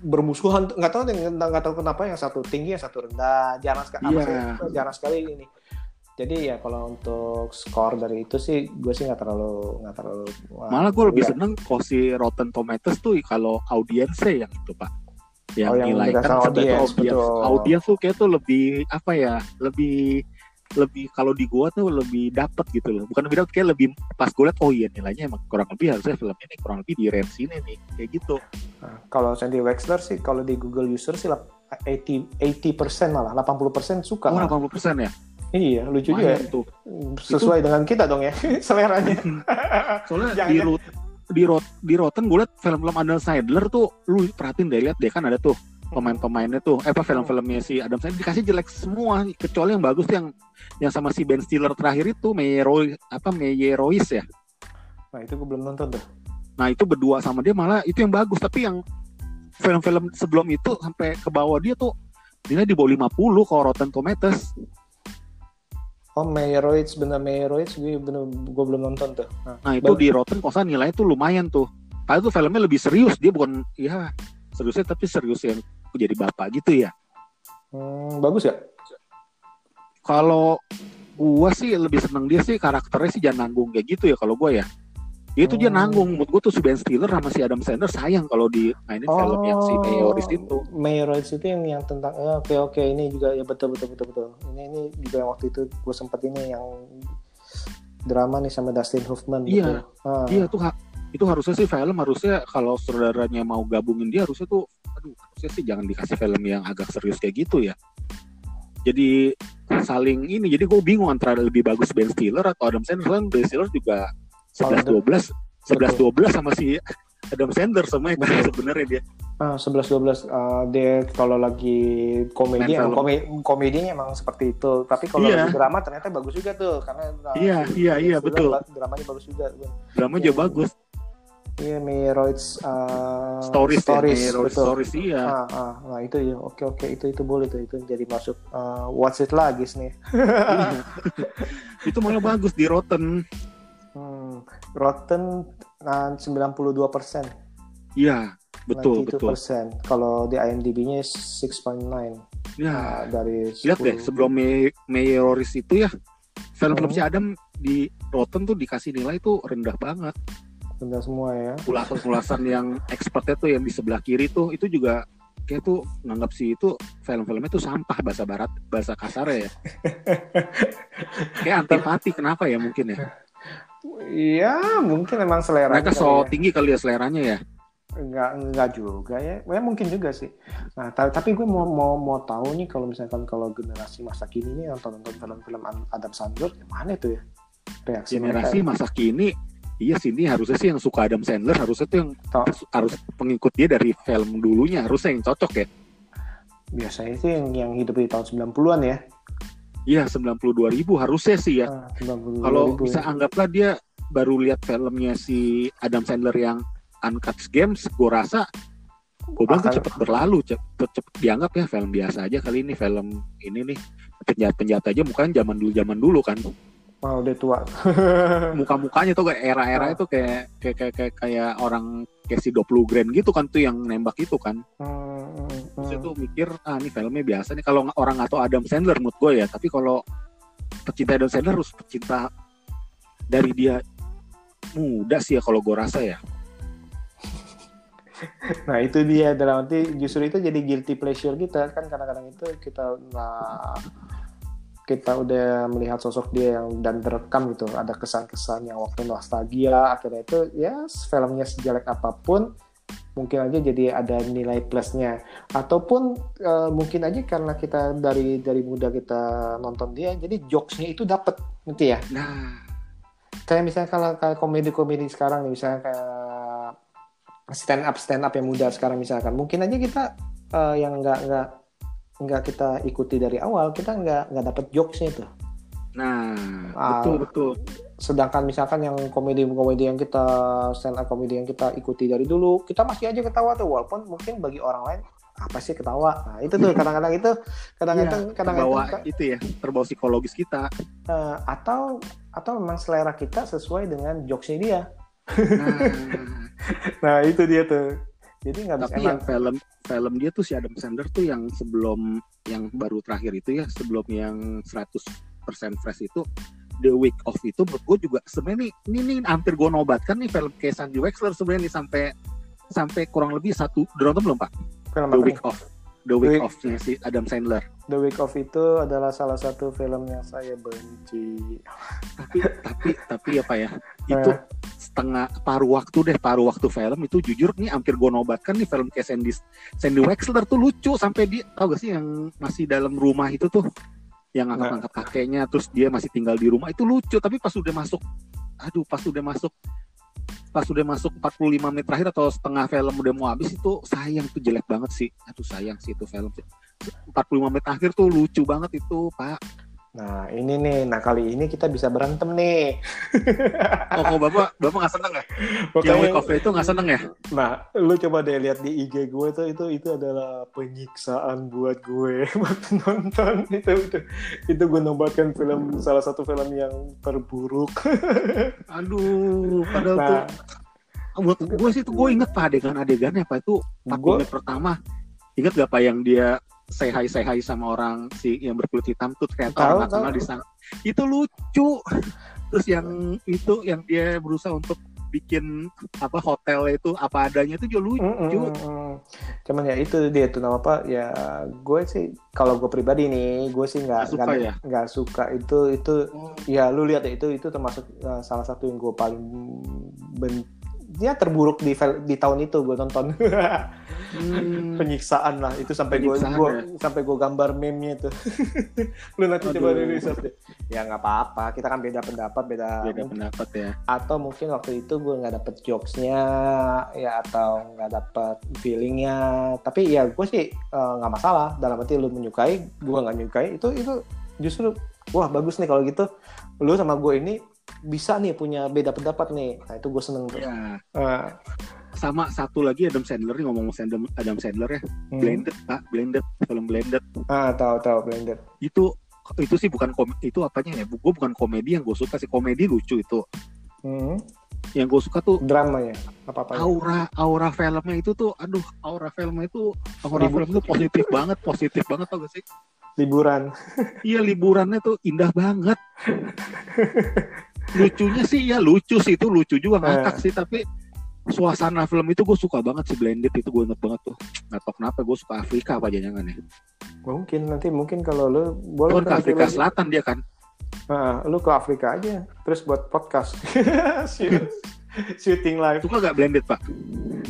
Speaker 1: bermusuhan nggak tahu nggak tahu kenapa yang satu tinggi yang satu rendah. Jarang sekali yeah. jarang sekali ini. Jadi ya kalau untuk skor dari itu sih gue sih nggak terlalu nggak terlalu
Speaker 2: malah gue lebih ya. seneng kalau si Rotten Tomatoes tuh kalau audiensnya yang itu pak. Yang, oh, yang nilai kan audiens, audiens tuh kayak tuh lebih apa ya lebih lebih kalau di gua tuh lebih dapet gitu loh bukan lebih dapet kayak lebih pas gue liat oh iya nilainya emang kurang lebih harusnya film ini kurang lebih di range ini nih kayak gitu
Speaker 1: nah, kalau Sandy Wexler sih kalau di Google user sih 80 80 malah 80 persen suka
Speaker 2: oh 80 persen ya
Speaker 1: Iya, lucu juga. Ya. Tuh. Sesuai itu... dengan kita dong ya, seleranya.
Speaker 2: Soalnya di rot di rot di Rotten gue liat film-film Adam Sandler tuh lu perhatiin deh lihat deh kan ada tuh pemain-pemainnya tuh. Eh apa film-filmnya si Adam Sandler. Dikasih jelek semua kecuali yang bagus tuh yang yang sama si Ben Stiller terakhir itu Meyero apa Meyerois ya?
Speaker 1: Nah itu gue belum nonton tuh.
Speaker 2: Nah itu berdua sama dia malah itu yang bagus. Tapi yang film-film sebelum itu sampai ke bawah dia tuh nilai di bawah 50 kalau Rotten Tomatoes.
Speaker 1: Oh Meyerowitz bener Meyerowitz gue bener gue belum nonton tuh.
Speaker 2: Nah, nah itu di Rotten kosan nilainya tuh lumayan tuh. Padahal tuh filmnya lebih serius dia bukan ya seriusnya tapi serius yang jadi bapak gitu ya.
Speaker 1: Hmm, bagus ya?
Speaker 2: Kalau gue sih lebih seneng dia sih karakternya sih jangan nanggung kayak gitu ya kalau gue ya dia itu dia oh. nanggung mood gue tuh si Ben Stiller sama si Adam Sandler sayang kalau di mainin oh, film yang si Mayoris itu
Speaker 1: Mayoris itu yang yang tentang ya, oke oke ini juga ya betul betul betul betul ini ini juga waktu itu gue sempat ini yang drama nih sama Dustin Hoffman
Speaker 2: iya ah. iya tuh itu harusnya sih film harusnya kalau saudaranya mau gabungin dia harusnya tuh aduh harusnya sih jangan dikasih film yang agak serius kayak gitu ya. Jadi saling ini jadi gue bingung antara lebih bagus Ben Stiller atau Adam Sandler. Ben Stiller juga sebelas dua belas sebelas dua belas sama si Adam Sandler sama yang sebenarnya dia.
Speaker 1: Ah, sebelas dua belas ah, dia kalau lagi komedi emang komedi komedinya emang seperti itu. Tapi kalau iya. lagi drama ternyata bagus juga tuh karena
Speaker 2: uh, iya iya iya betul.
Speaker 1: dramanya bagus juga
Speaker 2: drama juga iya. bagus
Speaker 1: Iya, Meroids uh,
Speaker 2: stories,
Speaker 1: stories,
Speaker 2: ya, betul. stories iya.
Speaker 1: Ah, ah, nah itu ya, oke oke itu itu boleh tuh itu jadi masuk uh, watch it lagi nih.
Speaker 2: itu malah bagus di Rotten.
Speaker 1: Hmm, Rotten uh, 92 persen.
Speaker 2: Iya, betul betul.
Speaker 1: persen. Kalau di IMDb-nya 6.9.
Speaker 2: Ya, uh, dari 10... lihat deh sebelum May itu ya film-film hmm. si Adam di Rotten tuh dikasih nilai tuh rendah banget.
Speaker 1: Rendah semua ya.
Speaker 2: Ulasan-ulasan yang expertnya tuh yang di sebelah kiri tuh itu juga kayak tuh nganggap sih itu film-filmnya tuh sampah bahasa barat bahasa kasar ya. kayak antipati kenapa ya mungkin ya?
Speaker 1: Iya, mungkin memang selera.
Speaker 2: Mereka so ya. tinggi kali ya seleranya ya.
Speaker 1: Enggak, enggak juga ya. Ya mungkin juga sih. Nah, tapi gue mau mau mau tahu nih kalau misalkan kalau generasi masa kini nih nonton nonton film-film Adam Sandler gimana itu ya?
Speaker 2: Reaksi generasi mereka. masa kini Iya sih ini harusnya sih yang suka Adam Sandler harusnya tuh yang harus pengikut dia dari film dulunya harusnya yang cocok ya.
Speaker 1: Biasanya sih yang, yang hidup di tahun 90-an ya.
Speaker 2: Iya 92 ribu harusnya sih ya. Ah, Kalau bisa ya. anggaplah dia baru lihat filmnya si Adam Sandler yang Uncut Games, gue rasa gue bilang tuh cepet berlalu, cepet, cepet dianggap ya film biasa aja kali ini film ini nih penjahat penjahat aja mukanya zaman dulu zaman dulu kan.
Speaker 1: Wah wow, udah tua.
Speaker 2: Muka-mukanya tuh kayak era-era oh. itu kayak kayak kayak kayak, kayak orang kayak si 20 Grand gitu kan tuh yang nembak itu kan. Hmm, hmm. Terus itu mikir ah ini filmnya biasa nih kalau orang atau Adam Sandler mood gue ya. Tapi kalau pecinta Adam Sandler harus pecinta dari dia muda sih ya kalau gue rasa ya.
Speaker 1: nah itu dia dalam arti justru itu jadi guilty pleasure kita kan kadang-kadang itu kita nah kita udah melihat sosok dia yang dan terekam gitu ada kesan-kesan yang waktu nostalgia akhirnya itu ya filmnya sejelek apa pun mungkin aja jadi ada nilai plusnya. Ataupun uh, mungkin aja karena kita dari dari muda kita nonton dia jadi jokesnya itu dapat nanti ya?
Speaker 2: Nah,
Speaker 1: kayak misalnya kalau kayak komedi-komedi sekarang nih misalnya kayak stand up stand up yang muda sekarang misalkan mungkin aja kita uh, yang nggak nggak nggak kita ikuti dari awal kita nggak nggak dapat jokesnya itu
Speaker 2: nah,
Speaker 1: Ah.
Speaker 2: betul betul.
Speaker 1: sedangkan misalkan yang komedi-komedi yang kita stand up komedi yang kita ikuti dari dulu kita masih aja ketawa tuh walaupun mungkin bagi orang lain apa sih ketawa nah itu tuh kadang-kadang itu kadang-kadang
Speaker 2: Iya,
Speaker 1: kadang-kadang
Speaker 2: terbawa itu ya, terbawa psikologis kita.
Speaker 1: eh, atau atau memang selera kita sesuai dengan jokesnya dia
Speaker 2: Nah,
Speaker 1: nah itu dia tuh jadi nggak bisa
Speaker 2: tapi yang film film dia tuh si Adam Sandler tuh yang sebelum yang baru terakhir itu ya, sebelum yang 100% fresh itu The Week of itu menurut gue juga sebenarnya nih, ini nih hampir gue nobatkan nih film kayak Sandy Wexler sebenarnya nih sampai sampai kurang lebih satu. Udah nonton belum pak?
Speaker 1: Film
Speaker 2: The Week
Speaker 1: nih?
Speaker 2: The Week
Speaker 1: Week-
Speaker 2: of si Adam Sandler.
Speaker 1: The Week of itu adalah salah satu film yang saya benci.
Speaker 2: Tapi tapi tapi apa ya? Itu
Speaker 1: Eh.
Speaker 2: setengah paruh waktu deh paruh waktu film itu jujur nih hampir gue nobatkan nih film kayak Sandy Sandy Wexler tuh lucu sampai dia tau gak sih yang masih dalam rumah itu tuh? Yang angkat-angkat kakeknya terus dia masih tinggal di rumah. Itu lucu tapi pas udah masuk aduh pas udah masuk pas udah masuk 45 menit terakhir atau setengah film udah mau habis itu sayang tuh jelek banget sih. Aduh sayang sih itu film sih. 45 menit akhir tuh lucu banget itu pak
Speaker 1: nah ini nih. Nah kali ini kita bisa berantem nih.
Speaker 2: Oh kok bapak bapak nggak seneng ya?
Speaker 1: Pokoknya-
Speaker 2: week off itu nggak seneng ya?
Speaker 1: Nah, lu coba deh lihat di IG gue tuh itu itu adalah penyiksaan buat gue waktu nonton itu itu itu gue nobatkan film salah satu film yang terburuk.
Speaker 2: Aduh, padahal tuh
Speaker 1: Nah,
Speaker 2: buat gue sih tuh gue inget pak adegan-adegannya pak. Itu 40
Speaker 1: gue
Speaker 2: menit pertama. Inget gak pak yang dia say hi say hi sama orang si yang berkulit hitam tuh ternyata
Speaker 1: Tahu,
Speaker 2: orang nasional di sana. Itu lucu. Terus yang itu yang dia berusaha untuk bikin apa hotel itu apa adanya itu juga lucu.
Speaker 1: Mm, mm, mm. Cuman ya itu dia tuh nama apa ya gue sih kalau gue pribadi nih gue sih nggak
Speaker 2: Nggak ya?
Speaker 1: nggak suka. Itu itu
Speaker 2: Oh,
Speaker 1: ya lu lihat ya itu itu termasuk uh, salah satu yang gue paling ben dia terburuk di di tahun itu gue nonton.
Speaker 2: Hmm,
Speaker 1: penyiksaan lah. Itu sampai gue gua,
Speaker 2: ya?
Speaker 1: sampai gue gambar meme-nya tuh. Lu nanti coba
Speaker 2: Aduh.
Speaker 1: di research deh ya nggak apa-apa. Kita kan beda pendapat beda
Speaker 2: beda pendapat ya.
Speaker 1: Atau mungkin waktu itu gue nggak dapet jokesnya ya atau nggak dapet feelingnya. Tapi ya gue sih eh, nggak masalah. Dalam arti lu menyukai gue nggak menyukai itu itu justru wah bagus nih kalau gitu. Lu sama gue ini bisa nih punya beda pendapat nih. Nah itu gue seneng tuh.
Speaker 2: Ya
Speaker 1: Ah,
Speaker 2: sama satu lagi Adam Sandler nih ngomong Adam Adam Sandler ya.
Speaker 1: Hmm.
Speaker 2: Blended pak. Blended film Blended.
Speaker 1: Ah tahu tahu blended.
Speaker 2: Itu itu sih bukan kom itu apanya ya? Gue bukan komedi yang gue suka sih. Komedi lucu itu.
Speaker 1: Hmm.
Speaker 2: yang gue suka tuh
Speaker 1: drama ya? Apa apa
Speaker 2: aura aura filmnya itu tuh aduh aura filmnya itu aura
Speaker 1: Ribut.
Speaker 2: film itu positif banget positif banget tau gak sih?
Speaker 1: Liburan.
Speaker 2: Iya liburannya tuh indah banget lucunya sih ya lucu sih itu lucu juga ngakak sih tapi suasana film itu gue suka banget sih blended itu gue inget banget tuh. Nggak tau kenapa gue suka Afrika apa jangan ya.
Speaker 1: Mungkin nanti mungkin kalau lu
Speaker 2: Lu
Speaker 1: boleh
Speaker 2: ke Afrika
Speaker 1: lu-
Speaker 2: Selatan dia kan.
Speaker 1: Nah, lu ke Afrika aja terus buat podcast. Shoot- shooting live.
Speaker 2: Suka gak blended pak.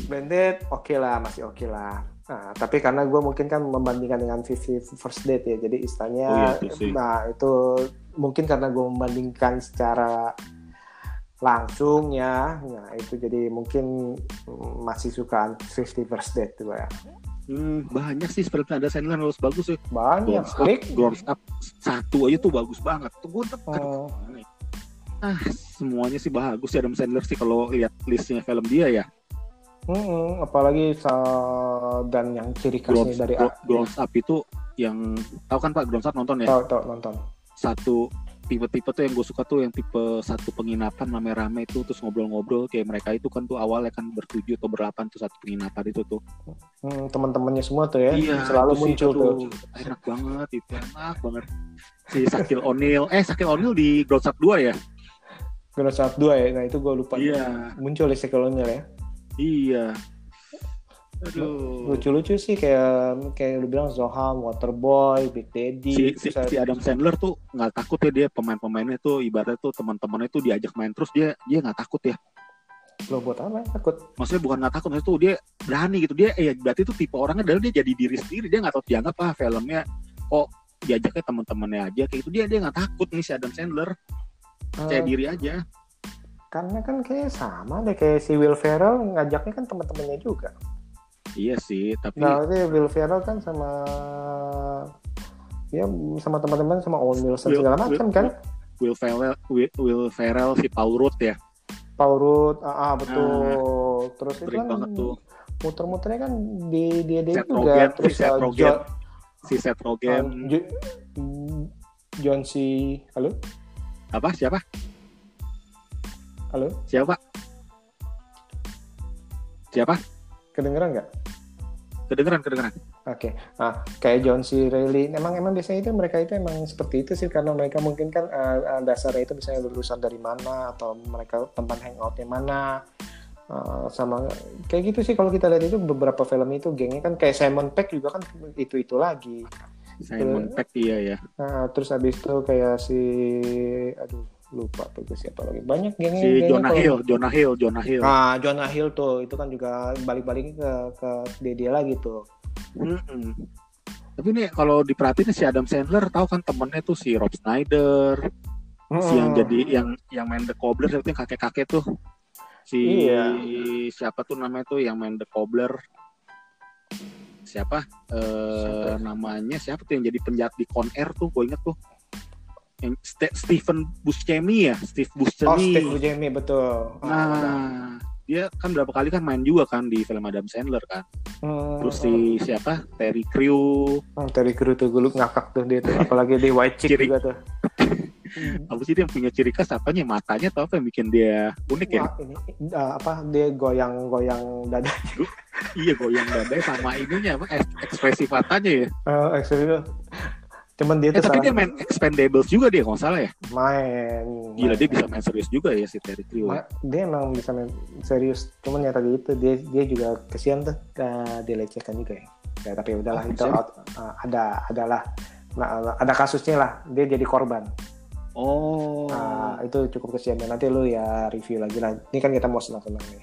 Speaker 1: Blended oke lah masih oke lah nah tapi karena gue mungkin kan membandingkan dengan Vivi First Date ya jadi istilahnya
Speaker 2: Oh iya, itu
Speaker 1: nah itu mungkin karena gue membandingkan secara langsung ya nah itu jadi mungkin mm, masih sukaan 50 First Date tuh ya
Speaker 2: hmm, banyak sih film ada Sandler harus bagus sih
Speaker 1: banyak
Speaker 2: Grown Up, Up satu aja tuh bagus banget. Tuh gue
Speaker 1: Oh.
Speaker 2: ah semuanya sih bagus sih Adam Sandler sih kalau lihat listnya film dia ya.
Speaker 1: Mm-mm, apalagi sa- dan yang ciri khasnya dari
Speaker 2: Grown- Grown Up itu yang tahu kan Pak Grown Up nonton ya?
Speaker 1: tahu tahu nonton
Speaker 2: Satu tipe-tipe tuh yang gue suka tuh yang tipe satu penginapan rame-rame itu terus ngobrol-ngobrol kayak mereka itu kan tuh awalnya kan bertujuh atau berdelapan tuh satu penginapan itu tuh.
Speaker 1: Hmm, teman-temannya semua tuh ya
Speaker 2: Iya,
Speaker 1: selalu muncul tuh
Speaker 2: aduh, Enak banget itu enak banget. Si Sakil O'Neal, eh Sakil O'Neal di Grown Up 2 ya?
Speaker 1: Ground Up 2 ya nah itu gue lupa
Speaker 2: Iya.
Speaker 1: muncul di sekolahnya ya
Speaker 2: Iya. Aduh.
Speaker 1: lucu-lucu sih kayak kayak lu bilang Zoham, Waterboy, Big Daddy.
Speaker 2: Si, si, si Adam Sandler tuh nggak takut ya dia pemain-pemainnya tuh ibaratnya tuh teman-temannya tuh diajak main terus dia dia nggak takut ya.
Speaker 1: lo buat apa? Takut.
Speaker 2: Maksudnya bukan nggak takut, maksudnya tuh dia berani gitu. Dia ya berarti tuh tipe orangnya adalah dia jadi diri sendiri. Dia nggak tahu dianggap ah filmnya oh diajaknya teman-temannya aja kayak gitu dia dia nggak takut nih si Adam Sandler percaya
Speaker 1: Eh,
Speaker 2: diri aja.
Speaker 1: Karena kan kayak sama deh kayak si Will Ferrell ngajaknya kan teman-temannya juga.
Speaker 2: Iya sih, tapi
Speaker 1: Nah, Will Ferrell kan sama ya sama teman-teman sama Owen Wilson
Speaker 2: Will-
Speaker 1: segala
Speaker 2: Will-
Speaker 1: macam kan.
Speaker 2: Will Ferrell, Will, Will Ferrell si Paul Rudd ya,
Speaker 1: Paul Rudd, ah, ah, betul. Terus itu kan muter-muternya kan di dia dia juga
Speaker 2: Rogen, si
Speaker 1: terus
Speaker 2: Seth
Speaker 1: uh,
Speaker 2: Rogen. Si Seth Rogen,
Speaker 1: Jo- John C. Halo,
Speaker 2: apa siapa?
Speaker 1: Halo,
Speaker 2: Siapa? Siapa?
Speaker 1: kedengeran nggak?
Speaker 2: Kedengeran, kedengeran.
Speaker 1: Oke, nah kayak John C. Reilly, emang emang biasanya itu mereka itu emang seperti itu sih karena mereka mungkin kan uh, uh, dasarnya itu misalnya lulusan dari mana atau mereka tempat hangoutnya mana, Uh, sama kayak gitu sih kalau kita lihat itu beberapa film itu gengnya kan kayak Simon Peck juga kan itu itu lagi.
Speaker 2: Simon Peck iya ya.
Speaker 1: Nah, terus habis itu kayak si aduh lupa tuh gue siapa lagi banyak gengnya.
Speaker 2: Si
Speaker 1: gengnya
Speaker 2: Jonah
Speaker 1: kalau-
Speaker 2: Hill, Jonah Hill, Jonah Hill.
Speaker 1: Ah, Jonah Hill tuh itu kan juga balik-balik ke ke dia, dia lagi tuh.
Speaker 2: Mm-mm. Tapi nih kalau diperhatiin si Adam Sandler tahu kan temennya tuh si Rob Schneider, si yang jadi yang yang main The Cobbler itu yang kakek-kakek tuh. Si
Speaker 1: Iya.
Speaker 2: siapa tuh namanya tuh yang main The Cobbler? Siapa? Eh
Speaker 1: Siapa ya?
Speaker 2: namanya siapa tuh yang jadi penjahat di Con Air tuh gue inget tuh. Yang Ste- Stephen Buscemi ya, Steve Buscemi.
Speaker 1: Oh, Steve Buscemi betul. Ah, benar.
Speaker 2: Nah, dia kan berapa kali kan main juga kan di film Adam Sandler kan.
Speaker 1: Hmm,
Speaker 2: Terus si siapa? Terry Crew.
Speaker 1: hmm, Terry Crew tuh gue ngakak tuh dia tuh apalagi di White Chick juga tuh.
Speaker 2: Apa sih dia yang punya ciri khas apanya? Matanya atau apa yang bikin dia unik ya?
Speaker 1: Ini uh, apa dia goyang-goyang dada.
Speaker 2: Iya goyang dada sama ininya apa eks- ekspresi matanya ya.
Speaker 1: Eh, actually, cuman dia
Speaker 2: Eh tapi dia main Expendables juga dia kalau salah ya.
Speaker 1: main.
Speaker 2: Gila
Speaker 1: main.
Speaker 2: dia bisa main serius juga ya si Terry Crew.
Speaker 1: Ma- dia emang bisa main serius cuman ya tadi itu dia dia juga kesian tuh uh, dilecehkan juga ya. ya tapi udahlah
Speaker 2: Oh,
Speaker 1: itu out- uh, ada adalah nah, ada kasusnya lah dia jadi korban
Speaker 2: Oh.
Speaker 1: Nah, itu cukup kesian ya. nanti lu ya review lagi lah ini kan kita mau senang senang nih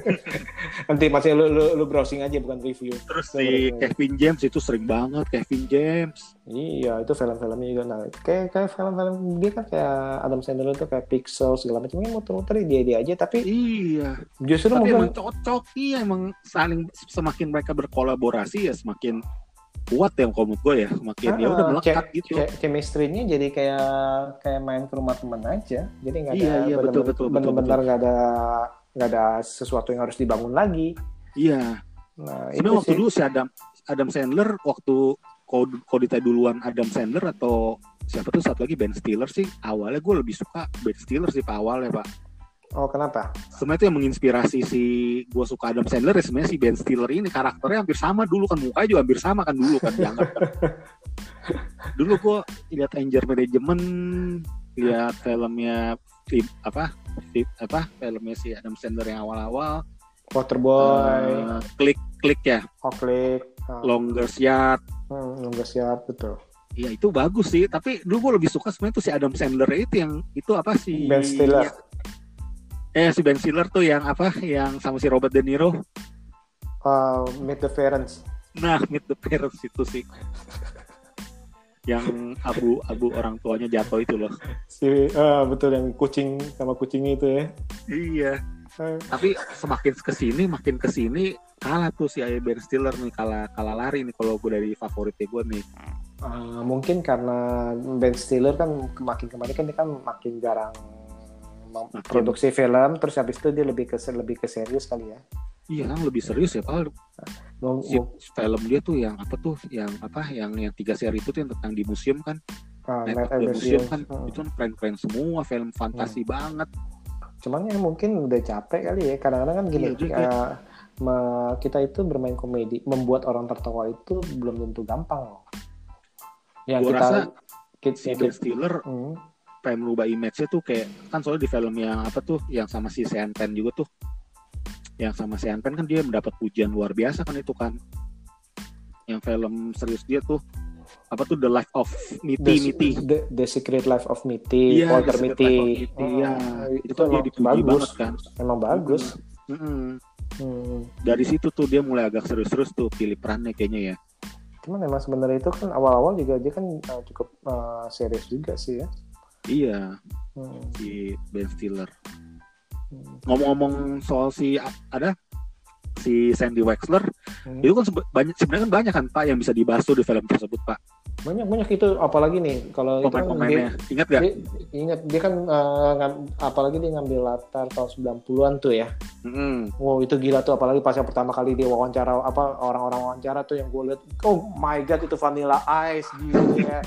Speaker 1: nanti masih lu, lu lu browsing aja bukan review
Speaker 2: Terus si Kevin James itu sering banget Kevin James.
Speaker 1: iya itu film-filmnya juga nah kayak kayak film-film dia kan kayak Adam Sandler itu kayak Pixel segala macam ini muter-muter dia dia aja tapi
Speaker 2: Iya.
Speaker 1: justru
Speaker 2: Tapi emang
Speaker 1: mungkin
Speaker 2: cocok iya emang saling semakin mereka berkolaborasi ya semakin kuat ya kalau menurut gue ya semakin ya udah
Speaker 1: Ah,
Speaker 2: melekat
Speaker 1: ce-
Speaker 2: gitu.
Speaker 1: ce- chemistry-nya jadi kayak kayak main ke rumah teman aja. Jadi nggak ada
Speaker 2: Iya, iya, betul, betul, betul,
Speaker 1: benar-benar nggak ada nggak ada sesuatu yang harus dibangun lagi.
Speaker 2: Iya.
Speaker 1: nah
Speaker 2: Sebenarnya waktu
Speaker 1: sih.
Speaker 2: dulu si Adam Adam Sandler waktu kalau kalau ditanya duluan Adam Sandler atau siapa tuh satu lagi Ben Stiller sih. Awalnya gue lebih suka Ben Stiller sih pak awalnya pak
Speaker 1: oh kenapa?
Speaker 2: Sebenarnya itu yang menginspirasi si gue suka Adam Sandler ya sebenarnya si Ben Stiller ini. Karakternya hampir sama dulu kan mukanya juga hampir sama kan dulu kan dianggap kan. dulu gue lihat Anger Management lihat filmnya film apa? Film, apa? Filmnya si Adam Sandler yang awal-awal.
Speaker 1: Waterboy.
Speaker 2: Eh, klik klik ya.
Speaker 1: Oaklik uh,
Speaker 2: Longest Yard
Speaker 1: hmm, nggak siap betul.
Speaker 2: Iya itu bagus sih, tapi dulu gue lebih suka sebenarnya tuh si Adam Sandler itu yang itu apa sih?
Speaker 1: Ben Stiller
Speaker 2: Eh si Ben Stiller tuh yang apa? Yang sama si Robert De Niro.
Speaker 1: uh, Meet the Parents
Speaker 2: Nah, Meet the Parents itu sih. yang abu-abu orang tuanya jatuh itu loh.
Speaker 1: si ah, betul yang kucing sama kucing itu ya
Speaker 2: Iya.
Speaker 1: Eh,
Speaker 2: Tapi semakin ke sini, makin ke sini kalah tuh si Ben Stiller nih kalah kalah lari nih kalau gue dari favoritnya gue nih.
Speaker 1: Uh, mungkin karena Ben Stiller kan makin kemarin kan dia kan makin jarang. Produksi film terus habis itu dia lebih ke lebih ke serius kali ya.
Speaker 2: Iya kan lebih serius ya Pak.
Speaker 1: Mau-
Speaker 2: Si film dia tuh yang apa tuh? Yang apa? Yang yang tiga seri itu tuh yang tentang di museum kan?
Speaker 1: ah,
Speaker 2: Night
Speaker 1: Night
Speaker 2: of the Museum kan
Speaker 1: Hmm.
Speaker 2: itu kan keren-keren semua film fantasi banget.
Speaker 1: Cuman ya mungkin udah capek kali ya. Kadang-kadang kan gini,
Speaker 2: Iya, kayak-
Speaker 1: uh, me- kita itu bermain komedi, membuat orang tertawa itu belum tentu gampang loh. Yang
Speaker 2: Gua
Speaker 1: kita
Speaker 2: rasa
Speaker 1: kita,
Speaker 2: Si Ben Stiller
Speaker 1: Hmm.
Speaker 2: Pengen merubah image-nya tuh kayak kan soalnya di film yang apa tuh yang sama si Sean Penn juga tuh yang sama si Pen kan dia mendapat pujian luar biasa kan itu kan yang film serius dia tuh apa tuh The Life of Mitty
Speaker 1: The,
Speaker 2: Mitty
Speaker 1: The, The Secret Life of Mitty,
Speaker 2: Iya,
Speaker 1: Walter Mitty.
Speaker 2: Iya.
Speaker 1: Oh,
Speaker 2: itu kan dia dipuji
Speaker 1: bagus.
Speaker 2: banget kan
Speaker 1: Emang bagus.
Speaker 2: Mm-mm.
Speaker 1: Hmm.
Speaker 2: dari situ tuh dia mulai agak serius-serius tuh pilih perannya kayaknya ya
Speaker 1: Cuman emang sebenarnya itu kan awal-awal juga dia kan uh, cukup uh, serius juga sih ya.
Speaker 2: Iya
Speaker 1: Hmm.
Speaker 2: si Ben Stiller
Speaker 1: Hmm.
Speaker 2: ngomong-ngomong soal si ada si Sandy Wexler
Speaker 1: Hmm.
Speaker 2: itu kan sebe- banyak sebenarnya kan banyak kan pak yang bisa dibahas tuh di film tersebut pak
Speaker 1: Banyak banyak itu apalagi nih kalau itu kan dia,
Speaker 2: ingat gak?
Speaker 1: dia- ingat dia kan uh, ngam- apalagi dia ngambil latar tahun 90-an tuh ya.
Speaker 2: Mm-mm.
Speaker 1: Wow itu gila tuh apalagi pas yang pertama kali dia wawancara apa orang-orang wawancara tuh yang gue lihat oh my god itu Vanilla Ice gila ya.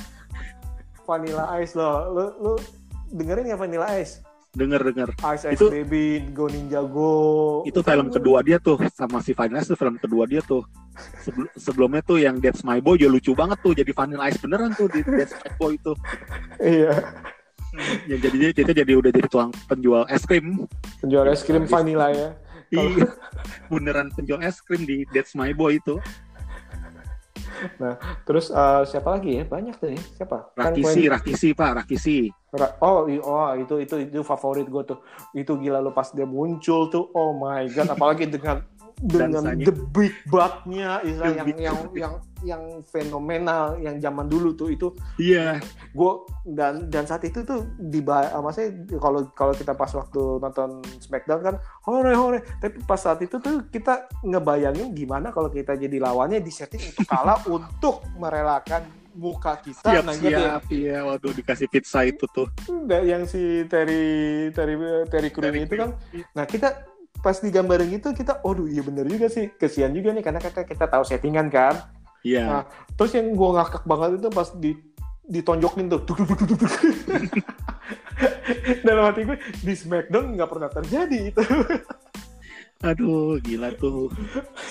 Speaker 1: Vanilla Ice loh. Lu lu dengerin ya Vanilla Ice?
Speaker 2: Denger denger.
Speaker 1: Ice Ice
Speaker 2: Itu-
Speaker 1: Baby Go Ninja Go.
Speaker 2: Itu film kedua dia tuh sama si Vanilla Ice tuh film kedua dia tuh. Sebel- sebelumnya tuh yang That's My Boy juga lucu banget tuh jadi Vanilla Ice beneran tuh di That's My Boy itu
Speaker 1: iya.
Speaker 2: Yang jadinya kita jadi udah jadi tuang penjual es krim.
Speaker 1: Penjual es krim vanilla ya.
Speaker 2: Iya. Beneran penjual es krim di That's My Boy itu
Speaker 1: terus eh, siapa lagi ya? Banyak tuh ya. Siapa? Kan
Speaker 2: Rakisi
Speaker 1: Quentin-
Speaker 2: Rakisi pak Rakisi.
Speaker 1: Ra- oh oh itu itu itu favorit gue tuh. Itu gila lo pas dia muncul tuh. Oh my god apalagi dengan dengan
Speaker 2: Dansanya.
Speaker 1: the big butt-nya yang
Speaker 2: big-
Speaker 1: yang yang yang fenomenal yang zaman dulu tuh itu
Speaker 2: iya.
Speaker 1: gue dan dan saat itu tuh di maksudnya kalau kalau kita pas waktu nonton Smackdown kan hore hore. Tapi pas saat itu tuh kita ngebayangin gimana kalau kita jadi lawannya di setting untuk kalah untuk merelakan muka kita
Speaker 2: siap
Speaker 1: nah gitu ya.
Speaker 2: siap. Iya waduh dikasih pizza itu tuh.
Speaker 1: Yang si Terry Terry Terry
Speaker 2: Terry
Speaker 1: itu kan nah kita pas digambarin itu kita aduh iya bener juga sih. Kesian juga nih karena kita kita tahu settingan kan.
Speaker 2: Iya.
Speaker 1: Nah, terus yang gua ngakak banget itu pas di ditonjokin tuh Duk, duk, duk, duk, duk. dalam hati gue di Smackdown nggak pernah terjadi itu.
Speaker 2: Aduh gila tuh.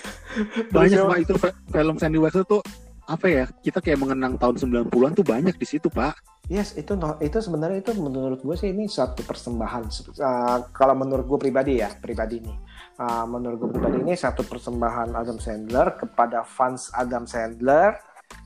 Speaker 2: Banyak pak itu film Sandy Wexler tuh apa ya kita kayak mengenang tahun 90-an tuh banyak di situ pak
Speaker 1: Yes, itu itu sebenarnya itu menurut gue sih ini satu persembahan. Uh, kalau menurut gue pribadi ya, pribadi nih. Uh, menurut gue pribadi ini satu persembahan Adam Sandler kepada fans Adam Sandler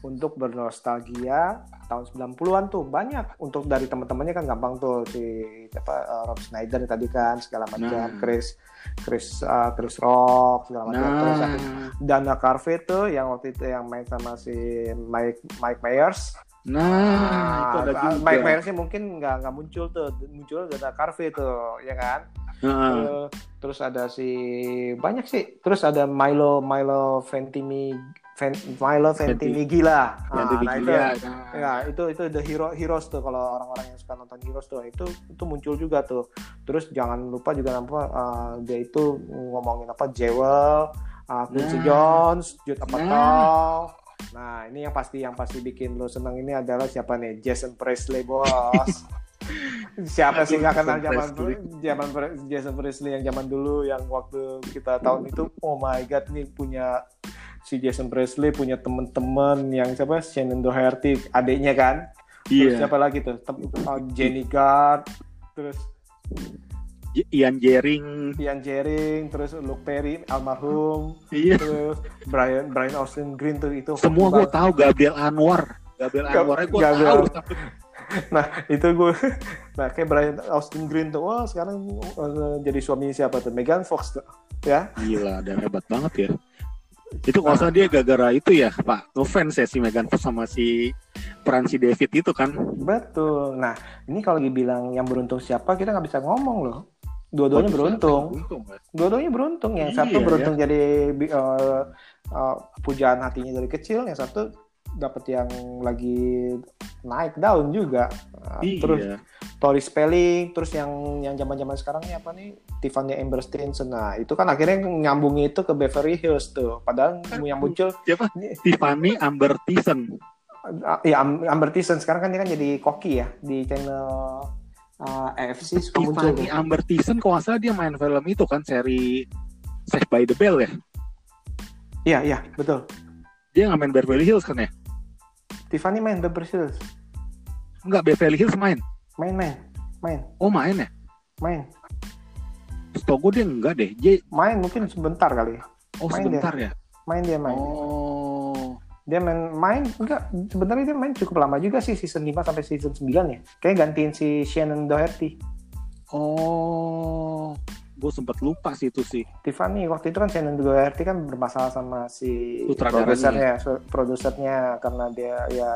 Speaker 1: untuk bernostalgia tahun 90-an tuh banyak untuk dari teman-temannya kan gampang tuh si siapa uh, Rob Schneider tadi kan segala macam
Speaker 2: Nah.
Speaker 1: Chris Chris uh, Chris Rock segala macam terus
Speaker 2: nah
Speaker 1: ada Dana Carvey tuh yang waktu itu yang main sama si Mike Mike Myers
Speaker 2: nah itu ada
Speaker 1: Ah,
Speaker 2: juga
Speaker 1: Mike Myers mungkin nggak nggak muncul tuh, muncul ada Carvey tuh, ya kan?
Speaker 2: Heeh.
Speaker 1: Eh, terus ada si banyak sih, terus ada Milo Milo Ventimi Ven- Milo Ventimi gila. Ah,
Speaker 2: lebih
Speaker 1: nah itu,
Speaker 2: gila,
Speaker 1: ya
Speaker 2: nah.
Speaker 1: itu itu the hero heroes tuh kalau orang-orang yang suka nonton heroes tuh itu itu muncul juga tuh. Terus jangan lupa juga apa eh, dia itu ngomongin apa Jewel, uh, Quincy
Speaker 2: Nah.
Speaker 1: Jones, Jude
Speaker 2: Nah.
Speaker 1: Apatow. Nah, ini yang pasti yang pasti bikin lo seneng ini adalah siapa nih? Jason Presley, bos. siapa sih nggak kenal zaman zaman Jason Presley yang zaman dulu yang waktu kita tahun itu oh my god nih punya si Jason Presley punya temen-temen yang siapa? Shannon Doherty adiknya kan? Terus
Speaker 2: iya.
Speaker 1: siapa lagi tuh? Tem- uh, Jenny Gard terus
Speaker 2: Ian Jering.
Speaker 1: Ian Jering terus Luke Perry almarhum.
Speaker 2: Iya.
Speaker 1: Terus Brian Brian Austin Green tuh itu
Speaker 2: semua gue tahu Gabriel Anwar. Gabriel
Speaker 1: Gab-
Speaker 2: Anwar gue
Speaker 1: Gabriel.
Speaker 2: tahu.
Speaker 1: Nah itu gue nah kayak Brian Austin Green tuh wah sekarang uh, jadi suami siapa tuh? Megan Fox tuh ya?
Speaker 2: Gila dan hebat banget ya. Itu kalau salah dia gara-gara itu ya pak. Ngefans ya si Megan Fox sama si peran si David itu kan.
Speaker 1: Betul. Nah ini kalau dibilang yang beruntung siapa kita nggak bisa ngomong loh dua-duanya beruntung.
Speaker 2: beruntung ya?
Speaker 1: dua-duanya beruntung. Yang
Speaker 2: Iya,
Speaker 1: satu beruntung
Speaker 2: ya.
Speaker 1: jadi uh, uh, pujaan hatinya dari kecil yang satu dapat yang lagi naik daun juga. Uh,
Speaker 2: iya.
Speaker 1: terus Tori Spelling terus yang yang zaman-zaman sekarang ini apa nih? Tiffany Amber Stinson. Nah itu kan akhirnya nyambungnya itu ke Beverly Hills tuh. Padahal yang muncul
Speaker 2: siapa? Tiffany Amber Thiessen.
Speaker 1: Uh, ya Am- Amber Thiessen. Sekarang kan dia kan jadi koki ya di channel uh, AFC suka muncul
Speaker 2: Tiffany. Amber Thiessen kalau nggak salah dia main film itu kan seri Saved by the Bell ya
Speaker 1: iya iya betul
Speaker 2: dia nggak main Beverly Hills kan ya
Speaker 1: Tiffany main Beverly Hills
Speaker 2: nggak Beverly Hills main
Speaker 1: main main main
Speaker 2: oh main ya
Speaker 1: main
Speaker 2: Tau gue dia enggak deh. Dia,
Speaker 1: Main mungkin sebentar kali.
Speaker 2: oh
Speaker 1: Main
Speaker 2: sebentar ya.
Speaker 1: Main dia main.
Speaker 2: Oh.
Speaker 1: Dia main main enggak sebenarnya dia main cukup lama juga sih season 5 sampai season 9 ya. Kayak gantiin si Shannon Doherty.
Speaker 2: Oh. Gue sempat lupa sih itu sih.
Speaker 1: Tiffany waktu itu kan Shannon Doherty kan bermasalah sama si produsernya, produsernya karena dia ya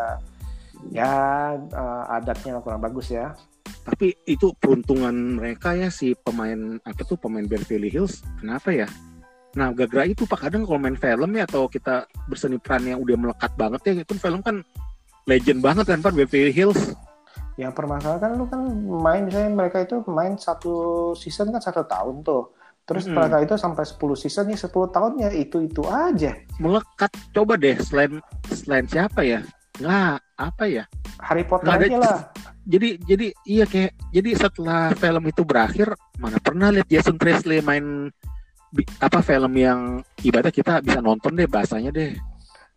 Speaker 1: ya eh, adatnya kurang bagus ya.
Speaker 2: Tapi itu peruntungan mereka ya si pemain apa tuh pemain Beverly Hills. Kenapa ya? Nah, gara-gara itu Pak kadang kalau main film ya atau kita berseni peran yang udah melekat banget ya itu film kan legend banget kan Pak Beverly Hills.
Speaker 1: Yang permasalahan kan lu kan main misalnya mereka itu main satu season kan satu tahun tuh. Terus
Speaker 2: Mm-mm.
Speaker 1: mereka itu sampai 10 season nih 10 tahunnya itu itu aja.
Speaker 2: Melekat coba deh selain selain siapa ya? Nggak apa ya?
Speaker 1: Harry Potter
Speaker 2: Nggak ada-
Speaker 1: aja lah.
Speaker 2: Jadi jadi iya kayak jadi setelah film itu berakhir mana pernah lihat Jason Presley main apa film yang ibadah kita bisa nonton deh bahasanya deh.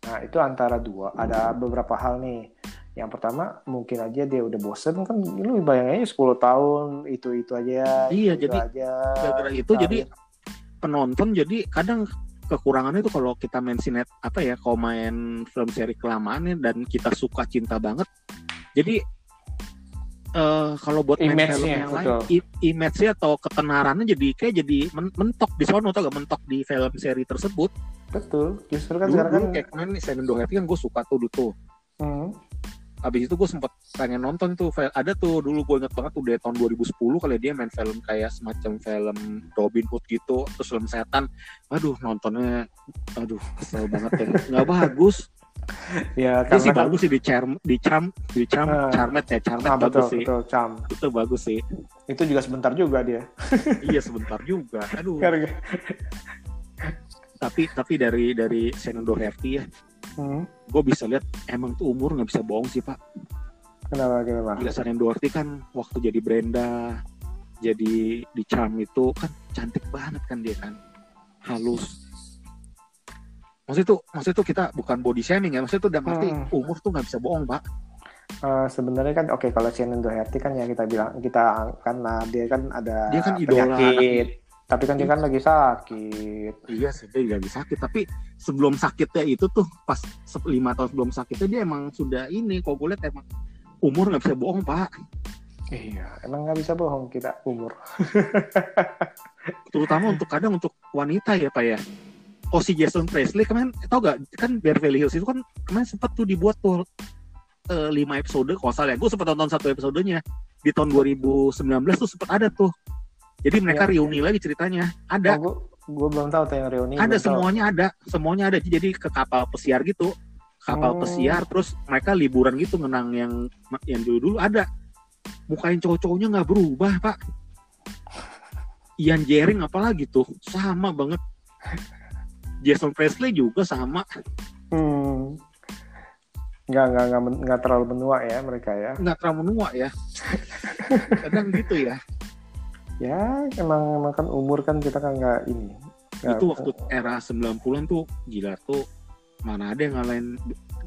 Speaker 1: Nah, itu antara dua. Ada beberapa hal nih. Yang pertama, mungkin aja dia udah bosen kan lu bayangin aja 10 tahun itu-itu aja.
Speaker 2: Iya,
Speaker 1: itu
Speaker 2: jadi
Speaker 1: aja.
Speaker 2: Gara-gara itu jadi penonton jadi kadang kekurangannya itu kalau kita main sinet apa ya kalau main film seri kelamaannya dan kita suka cinta banget jadi eh kalau buat main
Speaker 1: Image-nya,
Speaker 2: film yang lain
Speaker 1: betul.
Speaker 2: i- image-nya atau ketenarannya jadi kayak jadi men- mentok di sono atau gak? Mentok di film seri tersebut.
Speaker 1: Betul. Justru kan
Speaker 2: dulu,
Speaker 1: sekarang
Speaker 2: dulu
Speaker 1: kan
Speaker 2: kayak kemarin nih Shannon Doherty kan gue suka tuh dulu tuh.
Speaker 1: Hmm,
Speaker 2: Abis itu gue sempet pengen nonton tuh film ada tuh dulu gue inget banget tuh dari tahun 2010 kali dia main film kayak semacam film Robin Hood gitu terus film setan. Aduh nontonnya aduh kesel banget ya nggak bagus
Speaker 1: ya
Speaker 2: dia sih
Speaker 1: kan-
Speaker 2: bagus sih di charm di charm di charm
Speaker 1: Ah.
Speaker 2: charmet ya charmet
Speaker 1: Ah,
Speaker 2: bagus
Speaker 1: betul,
Speaker 2: sih
Speaker 1: betul, Cam.
Speaker 2: itu bagus sih
Speaker 1: Itu juga sebentar juga dia.
Speaker 2: iya sebentar juga aduh tapi tapi dari dari Shannon Doherty ya
Speaker 1: Hmm,
Speaker 2: gue bisa lihat emang tuh umur nggak bisa bohong sih pak
Speaker 1: kenapa kenapa?
Speaker 2: Gila Shannon Doherty kan waktu jadi Brenda jadi di Charm itu kan cantik banget kan dia kan halus maksudnya tuh maksudnya tuh kita bukan body shaming ya maksudnya tuh udah ngerti
Speaker 1: Hmm.
Speaker 2: umur tuh nggak bisa bohong pak
Speaker 1: Eh, sebenarnya kan oke kalau Shannon Doherty kan ya kita bilang kita karena dia kan ada
Speaker 2: Dia kan idola
Speaker 1: penyakit. Tapi kan dia kan lagi sakit.
Speaker 2: iya sih dia lagi sakit tapi sebelum sakitnya itu tuh pas lima tahun sebelum sakitnya dia emang sudah ini kalau gue lihat emang umur nggak bisa bohong pak
Speaker 1: Iya, emang nggak bisa bohong kita umur.
Speaker 2: terutama untuk kadang untuk wanita ya pak ya oh si Jason Presley kemarin tau gak kan Beverly Hills itu kan kemarin sempat tuh dibuat tuh eh, lima episode kalau salah ya. Gue sempat nonton satu episodenya. Di tahun 2019 tuh sempat ada tuh. Jadi mereka
Speaker 1: Iya.
Speaker 2: reuni lagi ceritanya. Ada.
Speaker 1: Gue gue belum tahu tuh yang reuni.
Speaker 2: ada
Speaker 1: belum tahu.
Speaker 2: semuanya ada. Semuanya ada. Jadi ke kapal pesiar gitu. Kapal
Speaker 1: Oh.
Speaker 2: pesiar terus mereka liburan gitu ngenang yang yang dulu dulu ada. Mukain cowok-cowoknya nggak berubah pak. Ian Jering apalagi tuh. Sama banget Jason Presley juga sama
Speaker 1: Hmm. Nggak, nggak, nggak, nggak terlalu menua ya mereka ya.
Speaker 2: nggak terlalu menua ya kadang gitu ya
Speaker 1: Ya, emang, emang kan umur kan kita kan nggak ini. Nggak-
Speaker 2: itu waktu era 90-an tuh gila tuh mana ada yang ngalahin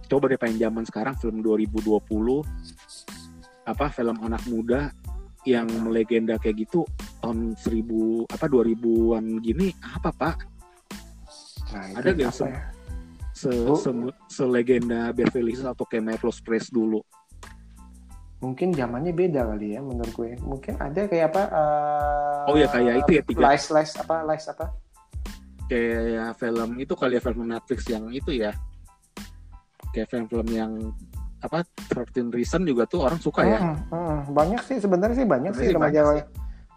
Speaker 2: coba deh pengen zaman sekarang film 2020 apa film anak muda yang melegenda kayak gitu tahun 1000 apa 2000-an gini apa pak
Speaker 1: Nah,
Speaker 2: ada nggak se-
Speaker 1: ya?
Speaker 2: se,
Speaker 1: Oh.
Speaker 2: se- selegenda Beverly Hills atau kayak Melrose Place dulu
Speaker 1: Mungkin zamannya beda kali ya menurut gue. Mungkin ada kayak apa? eh,
Speaker 2: Oh ya, kayak itu ya, tiga.
Speaker 1: Lies, lies apa? Lies apa?
Speaker 2: kayak film itu kali ya film Netflix yang itu ya kayak film-film yang apa 13 Reason juga tuh orang suka ya
Speaker 1: Hmm, hmm. Banyak sih sebenarnya sih banyak sih remaja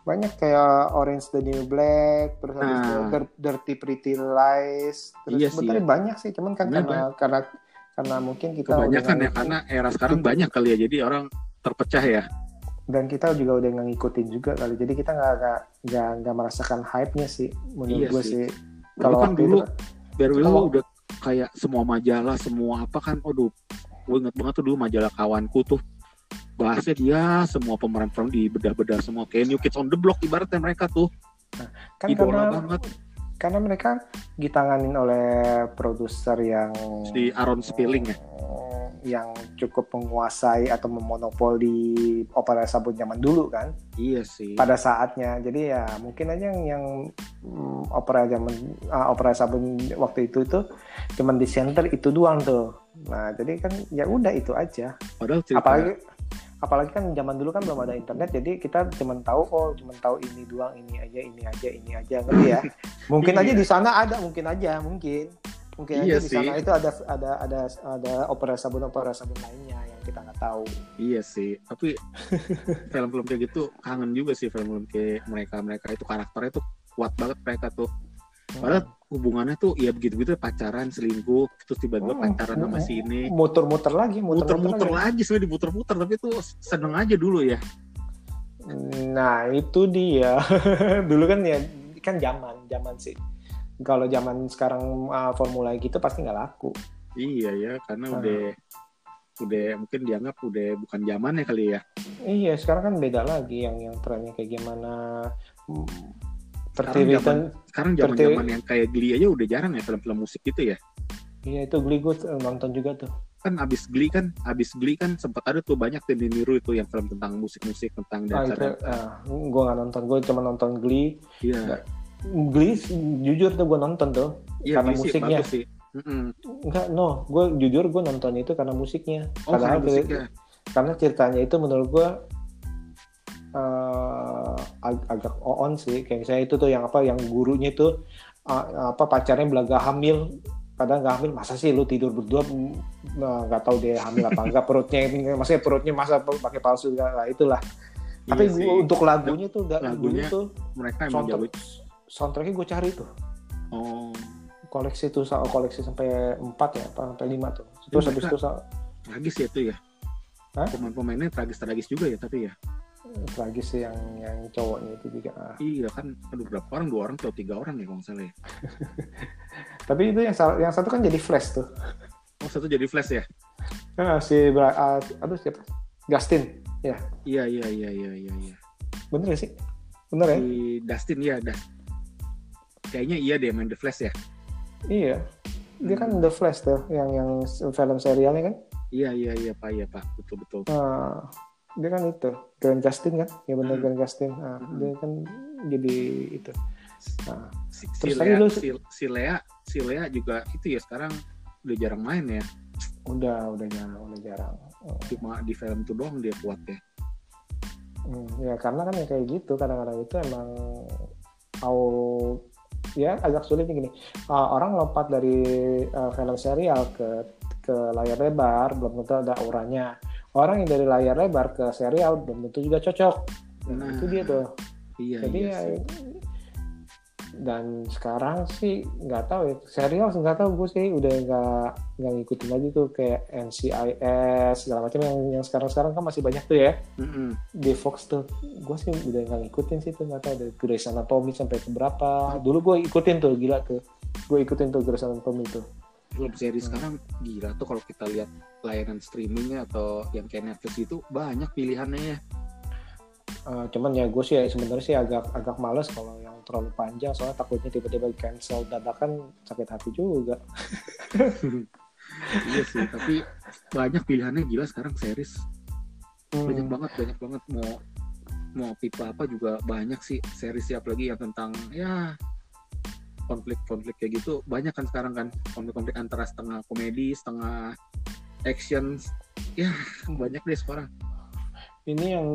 Speaker 2: banyak
Speaker 1: kayak Orange the New Black, terus itu
Speaker 2: Nah.
Speaker 1: Dir- Dirty Pretty Lies, terus
Speaker 2: Iya
Speaker 1: sebenarnya banyak sih, cuman kan karena karena karena mungkin kita
Speaker 2: kebanyakan ya karena era sekarang banyak kali ya jadi orang terpecah ya
Speaker 1: dan kita juga udah nggak ngikutin juga kali, jadi kita nggak nggak nggak merasakan hype-nya sih menurut
Speaker 2: Iya
Speaker 1: gue
Speaker 2: sih.
Speaker 1: sih. Kalau
Speaker 2: kan dulu
Speaker 1: itu
Speaker 2: Hills udah kayak semua majalah semua apa kan aduh gue inget banget tuh dulu majalah kawanku tuh bahasnya dia semua pemeran-pemeran di bedah-bedah semua kayak New Kids on the Block ibaratnya mereka tuh
Speaker 1: kan
Speaker 2: idola
Speaker 1: karena
Speaker 2: banget
Speaker 1: karena mereka ditanganin oleh produser yang
Speaker 2: si Aaron Spelling ya
Speaker 1: yang cukup menguasai atau memonopoli opera sabun zaman dulu kan
Speaker 2: Iya sih.
Speaker 1: pada saatnya. Jadi ya mungkin aja yang, yang mm, opera zaman ah, opera sabun waktu itu itu cuman di center itu doang tuh. Nah jadi kan ya udah itu aja.
Speaker 2: Padahal cerita
Speaker 1: Apalagi apalagi kan zaman dulu kan belum ada internet jadi kita cuman tahu oh cuman tahu ini doang ini aja ini aja ini aja ngerti ya. Mungkin aja
Speaker 2: Iya.
Speaker 1: di sana ada mungkin aja mungkin mungkin
Speaker 2: Iya
Speaker 1: aja di sana itu ada ada ada ada opera sabun opera sabun lainnya yang kita nggak tahu.
Speaker 2: Iya sih, tapi film-film kayak gitu kangen juga sih film-film kayak mereka-mereka itu karakternya tuh kuat banget mereka tuh. Padahal hubungannya tuh ya begitu-begitu pacaran, selingkuh, terus tiba-tiba
Speaker 1: Hmm,
Speaker 2: pacaran sama
Speaker 1: hmm,
Speaker 2: si ini.
Speaker 1: muter-muter lagi
Speaker 2: Muter-muter
Speaker 1: lagi.
Speaker 2: lagi, sebenarnya diputer-puter, tapi tuh seneng aja dulu ya.
Speaker 1: Nah itu dia dulu kan ya kan zaman zaman sih. Kalau zaman sekarang uh, formula gitu pasti nggak laku.
Speaker 2: Iya ya, karena
Speaker 1: Hmm.
Speaker 2: udah udah mungkin dianggap udah bukan zamannya kali ya.
Speaker 1: Iya sekarang kan beda lagi yang yang trennya kayak gimana. Hmm,
Speaker 2: Sekarang
Speaker 1: Seperti
Speaker 2: zaman- Sekarang
Speaker 1: Seperti-
Speaker 2: zaman-zaman yang kayak Glee aja udah jarang ya film-film musik gitu ya.
Speaker 1: iya itu Glee gue nonton juga tuh.
Speaker 2: Kan abis Glee kan, abis Glee kan sempat ada tuh banyak tuh di niru itu yang film tentang musik-musik tentang
Speaker 1: Ah, itu
Speaker 2: dancer.
Speaker 1: gue nggak nonton, gue cuma nonton Glee.
Speaker 2: Iya,
Speaker 1: Glee jujur tuh gue nonton tuh.
Speaker 2: iya
Speaker 1: karena
Speaker 2: Glee sih
Speaker 1: musiknya.
Speaker 2: bagus sih. Mm-mm.
Speaker 1: Enggak, no, gue jujur gue nonton itu karena musiknya.
Speaker 2: Oh, karena
Speaker 1: Padahal
Speaker 2: musiknya.
Speaker 1: karena ceritanya itu menurut gue eh, ag- agak on sih. Kayak misalnya itu tuh yang apa yang gurunya itu eh, apa pacarnya belaga hamil. Padahal nggak hamil masa sih lu tidur berdua? Nggak tahu dia hamil apa enggak. Perutnya maksudnya perutnya masa pakai palsu lah itulah. Tapi
Speaker 2: Iya sih.
Speaker 1: gua- untuk lagunya tuh udah
Speaker 2: Lagunya
Speaker 1: tuh
Speaker 2: mereka emang
Speaker 1: soundtrack soundtracknya gue cari tuh.
Speaker 2: Oh,
Speaker 1: koleksi tuh koleksi sampai 4 ya sampai 5 tuh. Terus
Speaker 2: Iya,
Speaker 1: habis itu
Speaker 2: tragis ya itu ya.
Speaker 1: Hah?
Speaker 2: Pemain-pemainnya tragis-tragis juga ya tapi ya.
Speaker 1: Tragis sih yang yang cowoknya itu juga Ah.
Speaker 2: Iya kan, aduh berapa orang? Dua orang atau tiga orang ya kalau salah ya.
Speaker 1: tapi itu yang yang satu kan jadi flash tuh
Speaker 2: Oh satu jadi flash ya?
Speaker 1: Ah, si ah, aduh siapa Justin
Speaker 2: Iya iya iya iya iya iya.
Speaker 1: bener gak sih bener ya
Speaker 2: Si Dustin ya, Das. Kayaknya iya deh main The Flash ya.
Speaker 1: iya dia kan
Speaker 2: Hmm.
Speaker 1: The Flash tuh yang yang film serialnya kan
Speaker 2: Iya iya iya pak iya pak betul betul.
Speaker 1: Ah, dia kan itu Grant Justin kan ya bener
Speaker 2: Hmm.
Speaker 1: Grant Justin Ah,
Speaker 2: Hmm.
Speaker 1: dia kan jadi itu Ah,
Speaker 2: Si,
Speaker 1: Terus
Speaker 2: si Lea,
Speaker 1: lu-
Speaker 2: si, si Lea si Lea juga itu ya sekarang udah jarang main ya.
Speaker 1: udah udah jarang udah jarang Oh.
Speaker 2: Cuma di film itu doang dia kuat ya.
Speaker 1: Hmm, ya karena kan ya kayak gitu kadang-kadang itu emang mau ya agak sulit nih gini Uh, orang lompat dari uh, film serial ke ke layar lebar belum tentu ada auranya orang yang dari layar lebar ke serial belum tentu juga cocok. Nah,
Speaker 2: Nah,
Speaker 1: itu dia tuh.
Speaker 2: Iya
Speaker 1: jadi
Speaker 2: iya
Speaker 1: ya
Speaker 2: sih.
Speaker 1: dan sekarang sih nggak tahu ya. Serial nggak tahu gue sih udah nggak nggak ngikutin lagi tuh kayak NCIS segala macam yang yang sekarang sekarang kan masih banyak tuh ya.
Speaker 2: Mm-mm.
Speaker 1: di Fox tuh gue sih udah nggak ngikutin sih tuh nggak tahu dari Grey's Anatomy sampai ke berapa dulu gue ikutin tuh gila tuh. Gue ikutin tuh Grey's Anatomy tuh
Speaker 2: Film seri
Speaker 1: Hmm.
Speaker 2: sekarang gila tuh kalau kita lihat layanan streamingnya atau yang kayak Netflix itu banyak pilihannya ya.
Speaker 1: Eh, cuman ya gue sih ya sebenarnya sih agak agak males kalau yang terlalu panjang soalnya takutnya tiba-tiba cancel dadakan sakit hati juga
Speaker 2: iya sih, tapi banyak pilihannya gila sekarang series. Banyak
Speaker 1: Hmm.
Speaker 2: banget, banyak banget mau mau tipe apa juga banyak sih series siap lagi yang tentang ya konflik-konflik kayak gitu banyak kan sekarang kan konflik-konflik antara setengah komedi setengah action ya banyak deh sekarang.
Speaker 1: Ini yang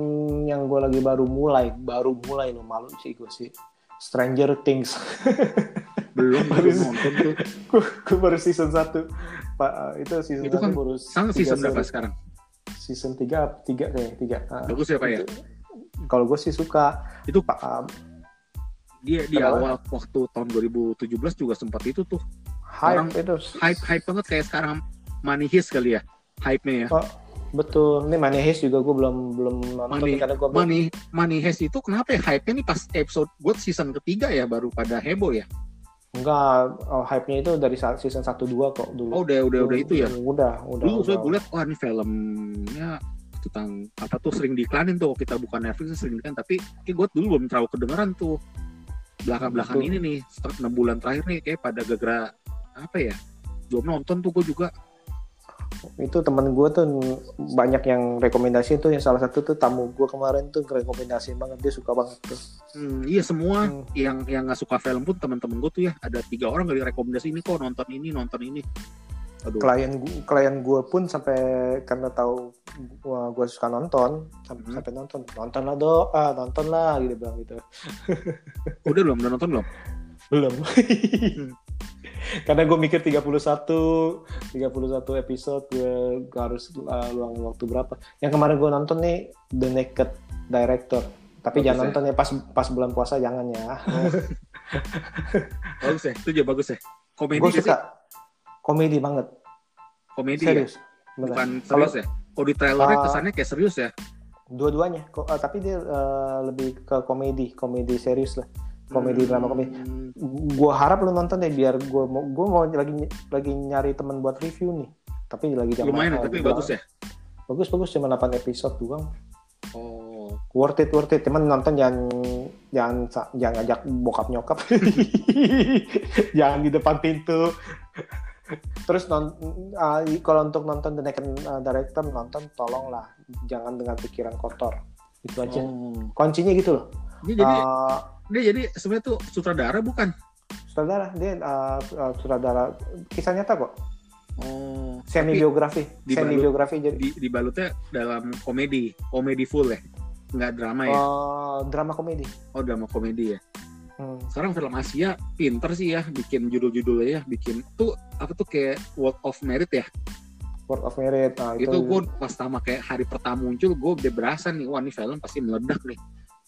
Speaker 1: yang gue lagi baru mulai baru mulai lo malu sih gue sih. Stranger Things.
Speaker 2: Belum
Speaker 1: Baru-
Speaker 2: nonton tuh.
Speaker 1: gue baru season 1 pak itu season
Speaker 2: Itu
Speaker 1: satu
Speaker 2: kan
Speaker 1: baru
Speaker 2: sang
Speaker 1: tiga
Speaker 2: season berapa sekarang?
Speaker 1: Season 3 tiga kayak tiga. Ah,
Speaker 2: bagus ya pak ya?
Speaker 1: Kalau gue sih suka.
Speaker 2: Itu-
Speaker 1: pak ah,
Speaker 2: dia di awal waktu tahun 2017 juga sempat itu tuh.
Speaker 1: Hype
Speaker 2: Orang
Speaker 1: itu.
Speaker 2: hype hype banget kayak sekarang Money Heist kali ya hype-nya ya.
Speaker 1: Oh, betul. Ini Money Heist juga gue belum belum
Speaker 2: Money-
Speaker 1: karena gue
Speaker 2: Money Money Heist itu kenapa ya? Hype-nya nih pas episode gue season ketiga ya baru pada heboh ya?
Speaker 1: Enggak oh, hype-nya itu dari season 1 2 kok dulu.
Speaker 2: Oh udah udah udah itu ya?
Speaker 1: Udah udah
Speaker 2: dulu saya gue liat wah ini filmnya tentang apa tuh sering diiklanin tuh kita bukan Netflix sering diiklanin tapi kayak gue dulu belum terlalu kedengeran tuh belakang belakang
Speaker 1: Betul.
Speaker 2: ini nih setelah enam bulan terakhir nih kayak pada gara apa ya belum nonton tuh gue juga
Speaker 1: itu temen gue tuh banyak yang rekomendasi tuh yang salah satu tuh tamu gue kemarin tuh rekomendasi banget dia suka banget tuh
Speaker 2: Hmm, iya semua
Speaker 1: Hmm.
Speaker 2: yang yang nggak suka film pun teman-teman gue tuh ya ada tiga orang gak direkomendasi ini kok nonton ini nonton ini. Aduh.
Speaker 1: klien gu- klien gue pun sampai karena tahu gua, gua suka nonton sampai,
Speaker 2: Hmm.
Speaker 1: sampai nonton nonton lah do ah, nonton lah gitu bilang gitu
Speaker 2: Udah belum udah nonton belum?
Speaker 1: belum
Speaker 2: Hmm.
Speaker 1: karena gue mikir 31 31 episode gue, gue harus uh, luang waktu berapa yang kemarin gue nonton nih The Naked Director tapi
Speaker 2: Bagus
Speaker 1: jangan
Speaker 2: ya?
Speaker 1: nonton ya pas pas bulan puasa jangan ya
Speaker 2: Bagus ya, itu juga bagus ya. Komedi
Speaker 1: gue
Speaker 2: nggak sih?
Speaker 1: Komedi banget
Speaker 2: Komedi ya,
Speaker 1: serius bener.
Speaker 2: bukan serius ya. Kalau di trailernya
Speaker 1: Ah.
Speaker 2: kesannya kayak serius ya.
Speaker 1: dua-duanya uh, tapi dia uh, lebih ke komedi komedi serius lah komedi
Speaker 2: Hmm.
Speaker 1: drama komedi gue harap lu nonton deh biar gue mau gue mau lagi lagi nyari teman buat review nih tapi lagi zaman
Speaker 2: Lumayan ya,
Speaker 1: uh,
Speaker 2: tapi bagus ya.
Speaker 1: bagus bagus cuma 8 episode doang
Speaker 2: Oh.
Speaker 1: worth it worth it cuman nonton jangan jangan jangan ajak bokap nyokap jangan di depan pintu terus non uh, kalau untuk nonton The Naked uh, Director nonton tolonglah jangan dengan pikiran kotor itu aja
Speaker 2: Oh.
Speaker 1: kuncinya gitu loh
Speaker 2: Dia jadi
Speaker 1: Uh,
Speaker 2: dia jadi sebenarnya tuh sutradara bukan?
Speaker 1: sutradara dia uh, uh, sutradara kisah nyata kok
Speaker 2: Oh.
Speaker 1: semi biografi semi biografi jadi
Speaker 2: di dibalutnya dalam komedi, komedi full ya. Nggak drama ya.
Speaker 1: uh, drama komedi
Speaker 2: Oh, drama komedi ya.
Speaker 1: Hmm.
Speaker 2: Sekarang film Asia pinter sih ya bikin judul-judulnya ya, bikin tuh apa tuh kayak World of Merit ya.
Speaker 1: Word of Merit nah,
Speaker 2: itu gue pas sama kayak hari pertama muncul gue udah berasa nih wah ini film pasti meledak nih.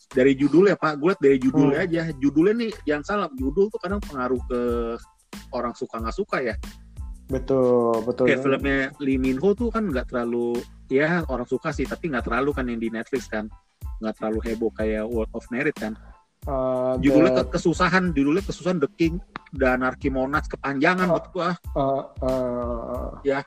Speaker 2: Dari judulnya pak gue liat dari judulnya
Speaker 1: Hmm.
Speaker 2: aja. Judulnya nih jangan salah judul tuh kadang pengaruh ke orang suka nggak suka ya.
Speaker 1: Betul betul
Speaker 2: kayak filmnya Lee Min Ho tuh kan nggak terlalu ya orang suka sih tapi nggak terlalu kan yang di Netflix kan. Nggak terlalu heboh kayak World of Merit kan
Speaker 1: Uh,
Speaker 2: judulnya
Speaker 1: the-
Speaker 2: ke- kesusahan judulnya kesusahan The King dan Anarchy Monarchs kepanjangan
Speaker 1: Oh.
Speaker 2: buat gua.
Speaker 1: Uh, uh,
Speaker 2: Ya.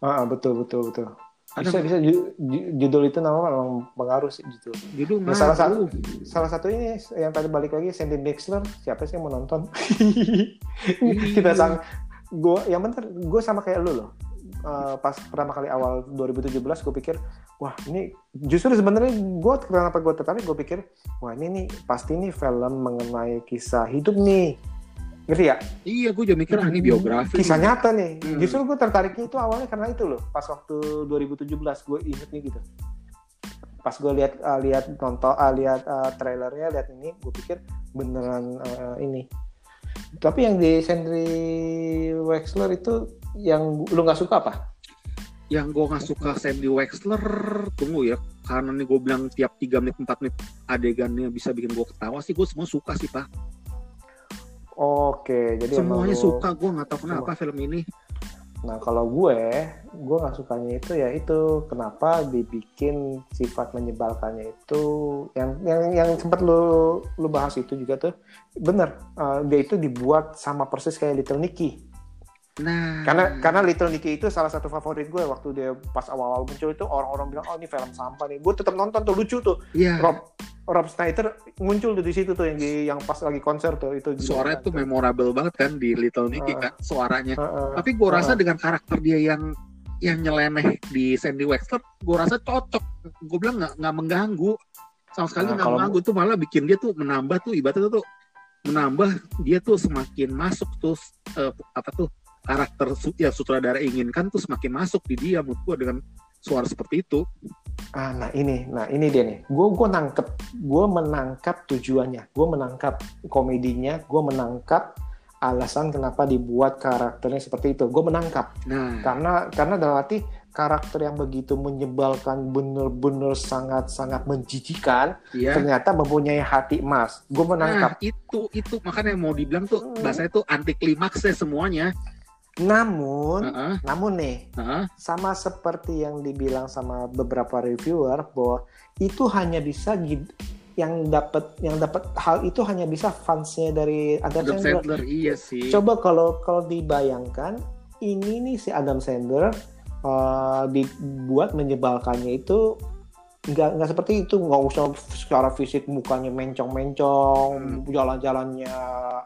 Speaker 1: uh, betul betul betul. Bisa
Speaker 2: Kadang
Speaker 1: bisa ju- judul itu nama memang pengaruh sih judul.
Speaker 2: Judul
Speaker 1: Ya, salah
Speaker 2: ngaruh.
Speaker 1: salah satu ini yang tadi balik lagi Sandy Mixler. Siapa sih yang mau nonton? Kita sang gue yang bener gue sama kayak lu loh Eh, pas pertama kali awal 2017 gue pikir wah ini justru sebenarnya gue kenapa gue tertarik gue pikir wah ini nih pasti nih film mengenai kisah hidup nih ngerti ya
Speaker 2: Iya, gue juga mikir ah, ini biografi.
Speaker 1: kisah
Speaker 2: nih.
Speaker 1: nyata nih
Speaker 2: Hmm.
Speaker 1: justru gue tertariknya itu awalnya karena itu loh pas waktu 2017 gue ingetnya gitu pas gue lihat uh, lihat nonton uh, lihat uh, trailernya lihat ini gue pikir beneran uh, ini tapi yang di Sandry Wexler itu yang lu nggak suka apa?
Speaker 2: Yang gue nggak suka Sandy Wexler, tunggu ya, karena nih gue bilang tiap 3 menit 4 menit adegannya bisa bikin gue ketawa sih, gue semua suka sih pak.
Speaker 1: oke jadi
Speaker 2: Semuanya
Speaker 1: lu-
Speaker 2: suka, gue nggak tahu kenapa film ini.
Speaker 1: Nah kalau gue, gue nggak sukanya itu ya itu kenapa dibikin sifat menyebalkannya itu yang yang yang sempat lu lu bahas itu juga tuh. Bener uh, dia itu dibuat sama persis kayak Little Nicky
Speaker 2: Nah,
Speaker 1: karena karena Little Nicky itu salah satu favorit gue waktu dia pas awal-awal muncul itu orang-orang bilang oh ini film sampah nih gue tetap nonton tuh lucu tuh
Speaker 2: iya,
Speaker 1: Rob Rob Schneider muncul tuh di situ tuh yang di yang pas lagi konser tuh itu
Speaker 2: suaranya tuh memorable banget kan di Little Nicky
Speaker 1: Ah.
Speaker 2: kan, suaranya.
Speaker 1: Heeh.
Speaker 2: Tapi gue rasa
Speaker 1: Ah.
Speaker 2: dengan karakter dia yang yang nyeleneh di Sandy Wexler, gue rasa cocok. Gue bilang nggak nggak mengganggu, sama sekali
Speaker 1: Nah,
Speaker 2: nggak
Speaker 1: kalau-
Speaker 2: mengganggu tuh malah bikin dia tuh menambah tuh ibaratnya tuh menambah dia tuh semakin masuk tuh eh, apa tuh karakter yang sutradara inginkan tuh semakin masuk di dia menurut gue dengan suara seperti itu.
Speaker 1: Ah, nah ini, nah ini dia nih. Gue gue nangkep, gue menangkap tujuannya, gue menangkap komedinya, gue menangkap alasan kenapa dibuat karakternya seperti itu. Gue menangkap
Speaker 2: Nah,
Speaker 1: karena karena dalam arti karakter yang begitu menyebalkan, bener-bener sangat-sangat menjijikan,
Speaker 2: ya.
Speaker 1: ternyata mempunyai hati emas. Gue
Speaker 2: Nah,
Speaker 1: menangkap.
Speaker 2: itu itu makanya mau dibilang tuh
Speaker 1: Hmm.
Speaker 2: bahasanya tuh anti klimaksnya semuanya.
Speaker 1: Namun,
Speaker 2: Heeh,
Speaker 1: namun nih,
Speaker 2: heeh.
Speaker 1: sama seperti yang dibilang sama beberapa reviewer bahwa itu hanya bisa yang dapat yang dapat hal itu hanya bisa fansnya dari Adam,
Speaker 2: Adam
Speaker 1: Sandler.
Speaker 2: Sandler iya sih.
Speaker 1: Coba kalau kalau dibayangkan ini nih si Adam Sandler uh, dibuat menyebalkannya itu nggak nggak seperti itu. Nggak usah secara fisik mukanya mencong-mencong
Speaker 2: Hmm.
Speaker 1: jalan-jalannya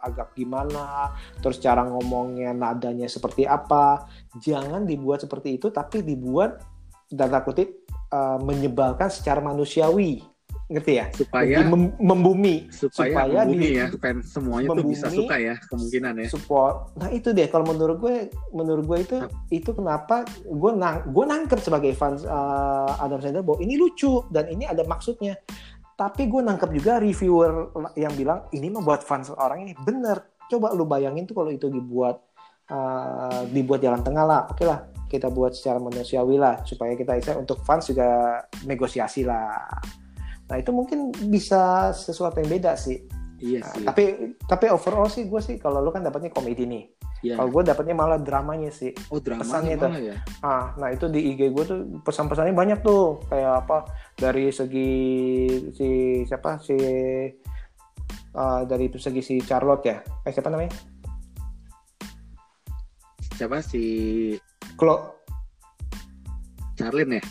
Speaker 1: agak gimana terus cara ngomongnya nadanya seperti apa. Jangan dibuat seperti itu tapi dibuat tanda kutip eh, menyebalkan secara manusiawi ngerti ya?
Speaker 2: Supaya
Speaker 1: mem- membumi.
Speaker 2: supaya,
Speaker 1: supaya
Speaker 2: membumi
Speaker 1: di-
Speaker 2: ya fans semuanya tuh bisa
Speaker 1: membumi,
Speaker 2: suka ya kemungkinan ya.
Speaker 1: support. Nah itu deh kalau menurut gue menurut gue itu itu kenapa gue nang gue nangkep sebagai fans uh, Adam Sandler bahwa ini lucu dan ini ada maksudnya. Tapi gue nangkep juga reviewer yang bilang ini mah buat fans orang ini. Bener. Coba lu bayangin tuh kalau itu dibuat uh, dibuat jalan tengah lah. Oke lah kita buat secara manusiawi lah supaya kita bisa untuk fans juga negosiasi lah nah itu mungkin bisa sesuatu yang beda sih
Speaker 2: iya
Speaker 1: Nah,
Speaker 2: sih
Speaker 1: tapi tapi overall sih gue sih kalau lu kan dapatnya komedi nih.
Speaker 2: Iya.
Speaker 1: Kalau gue dapatnya malah dramanya sih.
Speaker 2: oh dramanya
Speaker 1: pesannya tuh.
Speaker 2: malah ya
Speaker 1: Ah, nah itu di IG gue tuh pesan-pesannya banyak tuh kayak apa dari segi si siapa si ah, dari segi si Charlotte ya. Eh siapa namanya?
Speaker 2: siapa si
Speaker 1: Klo.
Speaker 2: Charlene ya